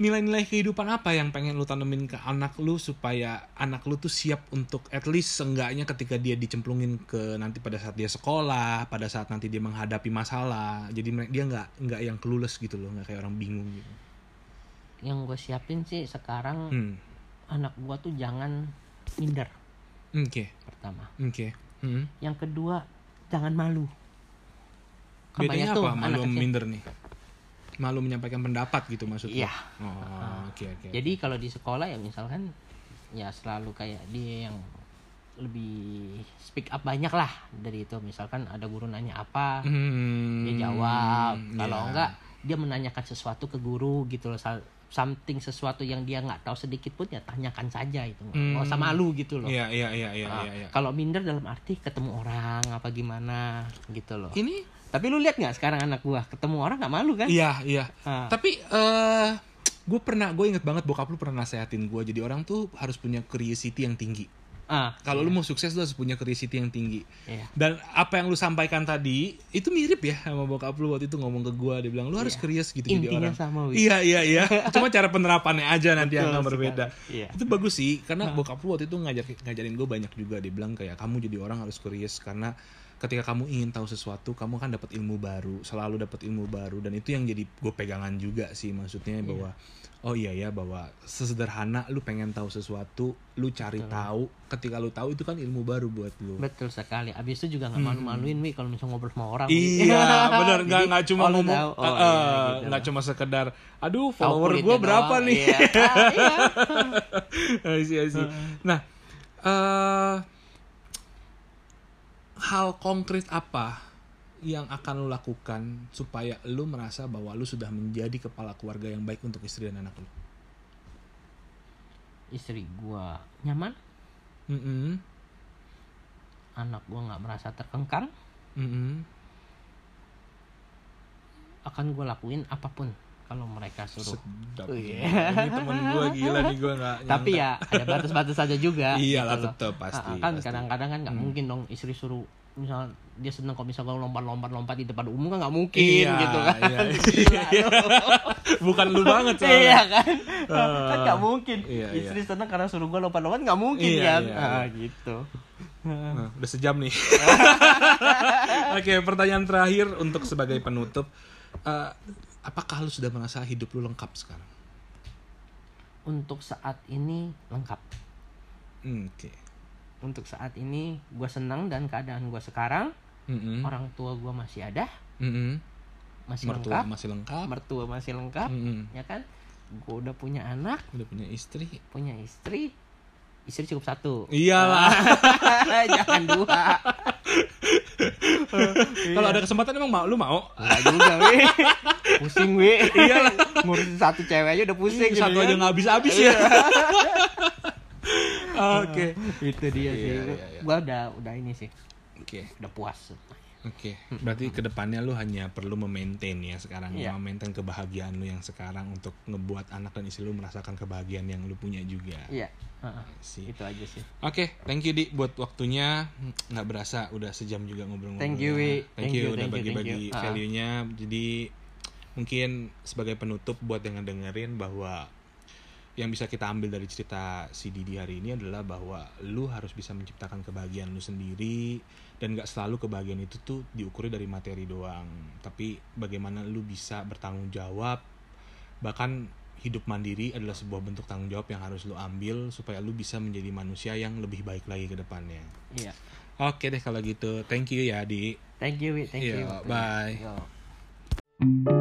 nilai-nilai kehidupan apa yang pengen lu tanemin ke anak lu supaya anak lu tuh siap untuk at least seenggaknya ketika dia dicemplungin ke nanti pada saat dia sekolah, pada saat nanti dia menghadapi masalah, jadi dia nggak nggak yang clueless gitu loh, nggak kayak orang bingung gitu. Yang gue siapin sih sekarang Hmm, anak gua tuh jangan minder oke, pertama. oke. Hmm. Yang kedua jangan malu. Bedanya Kebanyakan tuh apa malu minder nih? Malu menyampaikan pendapat gitu maksudnya? Iya. Oh, oke oke. Jadi kalau di sekolah ya misalkan ya selalu kayak dia yang lebih speak up banyak lah dari itu misalkan ada guru nanya apa Hmm, dia jawab kalau iya. enggak dia menanyakan sesuatu ke guru gitu loh something sesuatu yang dia nggak tahu sedikit pun ya tanyakan saja itu nggak usah Hmm. malu gitu loh Iya iya iya iya Ah, iya. iya. kalau minder dalam arti ketemu orang apa gimana gitu loh Ini tapi lu lihat nggak sekarang anak gua ketemu orang nggak malu kan iya iya. Ah. Tapi eh gue pernah gue inget banget bokap lu pernah nasehatin gue jadi orang tuh harus punya curiosity yang tinggi. Ah Kalau lu mau sukses lu harus punya curiosity yang tinggi. iya Dan apa yang lu sampaikan tadi itu mirip ya sama bokap lu waktu itu ngomong ke gue dia bilang lu harus Iya. curious gitu jadi orang. sama. Iya iya iya. Cuma cara penerapannya aja nanti Betul yang berbeda. Iya. Itu bagus sih karena bokap lu waktu itu ngajar ngajarin gue banyak juga dia bilang kayak kamu jadi orang harus curious karena ketika kamu ingin tahu sesuatu kamu kan dapat ilmu baru selalu dapat ilmu baru dan itu yang jadi gue pegangan juga sih maksudnya bahwa oh iya ya bahwa sesederhana lu pengen tahu sesuatu lu cari tahu ketika lu tahu itu kan ilmu baru buat lu betul sekali abis itu juga nggak malu-maluin wi kalau misalnya ngobrol sama orang. Hmm. Iya, (laughs) benar nggak Jadi, nggak cuma oh, lu ngomong, tahu. Oh, eh, iya, eh, gitu nggak cuma sekedar, aduh Tahu follower kulitnya gue berapa doang. nih? Iya. (laughs) Ah, iya. (laughs) I see, I see. Nah, eh hal konkret apa yang akan lu lakukan supaya lu merasa bahwa lu sudah menjadi kepala keluarga yang baik untuk istri dan anak lu? istri gua nyaman Mm-mm, anak gua nggak merasa terkengkang mm-mm. akan gua lakuin apa pun kalau mereka suruh Sedap. Oh, iya. Ini temen gue gila nih gue nggak. tapi nyangka. ya ada batas-batas saja juga Iyalah, gitu loh. tetep, pasti, Ah, kan kadang-kadang kan nggak Hmm. mungkin dong istri suruh misal dia seneng kalau misal kalau lompat-lompat-lompat di depan umum kan nggak mungkin Iya, gitu kan iya, Gila, iya. (laughs) Bukan lu banget soalnya. iya kan Ah. kan nggak mungkin Iya, iya. istri seneng karena suruh gua lompat-lompat nggak mungkin Iya, kan iya, ah iya. gitu Nah, udah sejam nih. (laughs) Oke, pertanyaan terakhir untuk sebagai penutup. Eh, apakah lu sudah merasa hidup lu lengkap sekarang? untuk saat ini lengkap Hmm, Oke. Untuk saat ini gua senang dan keadaan gua sekarang Mm-mm. orang tua gua masih ada Mm-mm. masih Mertua lengkap masih lengkap. mertua masih lengkap Mm-mm. ya kan gue udah punya anak Udah punya istri. punya istri istri cukup satu Iyalah. (laughs) jangan dua (laughs) Kalau ada kesempatan emang mau lu mau? Enggak juga wi pusing wi iyalah ngurusin satu cewek aja udah pusing Satu gitu aja kan. nggak habis-habis ya. (laughs) Oke. (laughs) itu dia sih Iya, iya, iya. gua udah udah ini sih Oke. udah puas Oke, berarti ke depannya lu hanya perlu memaintain ya sekarang, Iya. memaintain kebahagiaan lu yang sekarang untuk ngebuat anak dan istri lu merasakan kebahagiaan yang lu punya juga. iya Heeh. Sih. itu aja sih Oke, thank you di buat waktunya. Nggak berasa udah sejam juga ngobrol-ngobrol. Thank you. Wi. Thank, Thank you, you, udah thank you, bagi-bagi thank you. Value-nya. Jadi mungkin sebagai penutup buat yang dengerin bahwa yang bisa kita ambil dari cerita si Didi hari ini adalah bahwa lu harus bisa menciptakan kebahagiaan lu sendiri dan gak selalu kebahagiaan itu tuh diukuri dari materi doang. Tapi bagaimana lu bisa bertanggung jawab bahkan hidup mandiri adalah sebuah bentuk tanggung jawab yang harus lu ambil supaya lu bisa menjadi manusia yang lebih baik lagi ke depannya. Iya. Oke deh kalau gitu. Thank you ya di. Thank you thank Iya, you bye. Yo.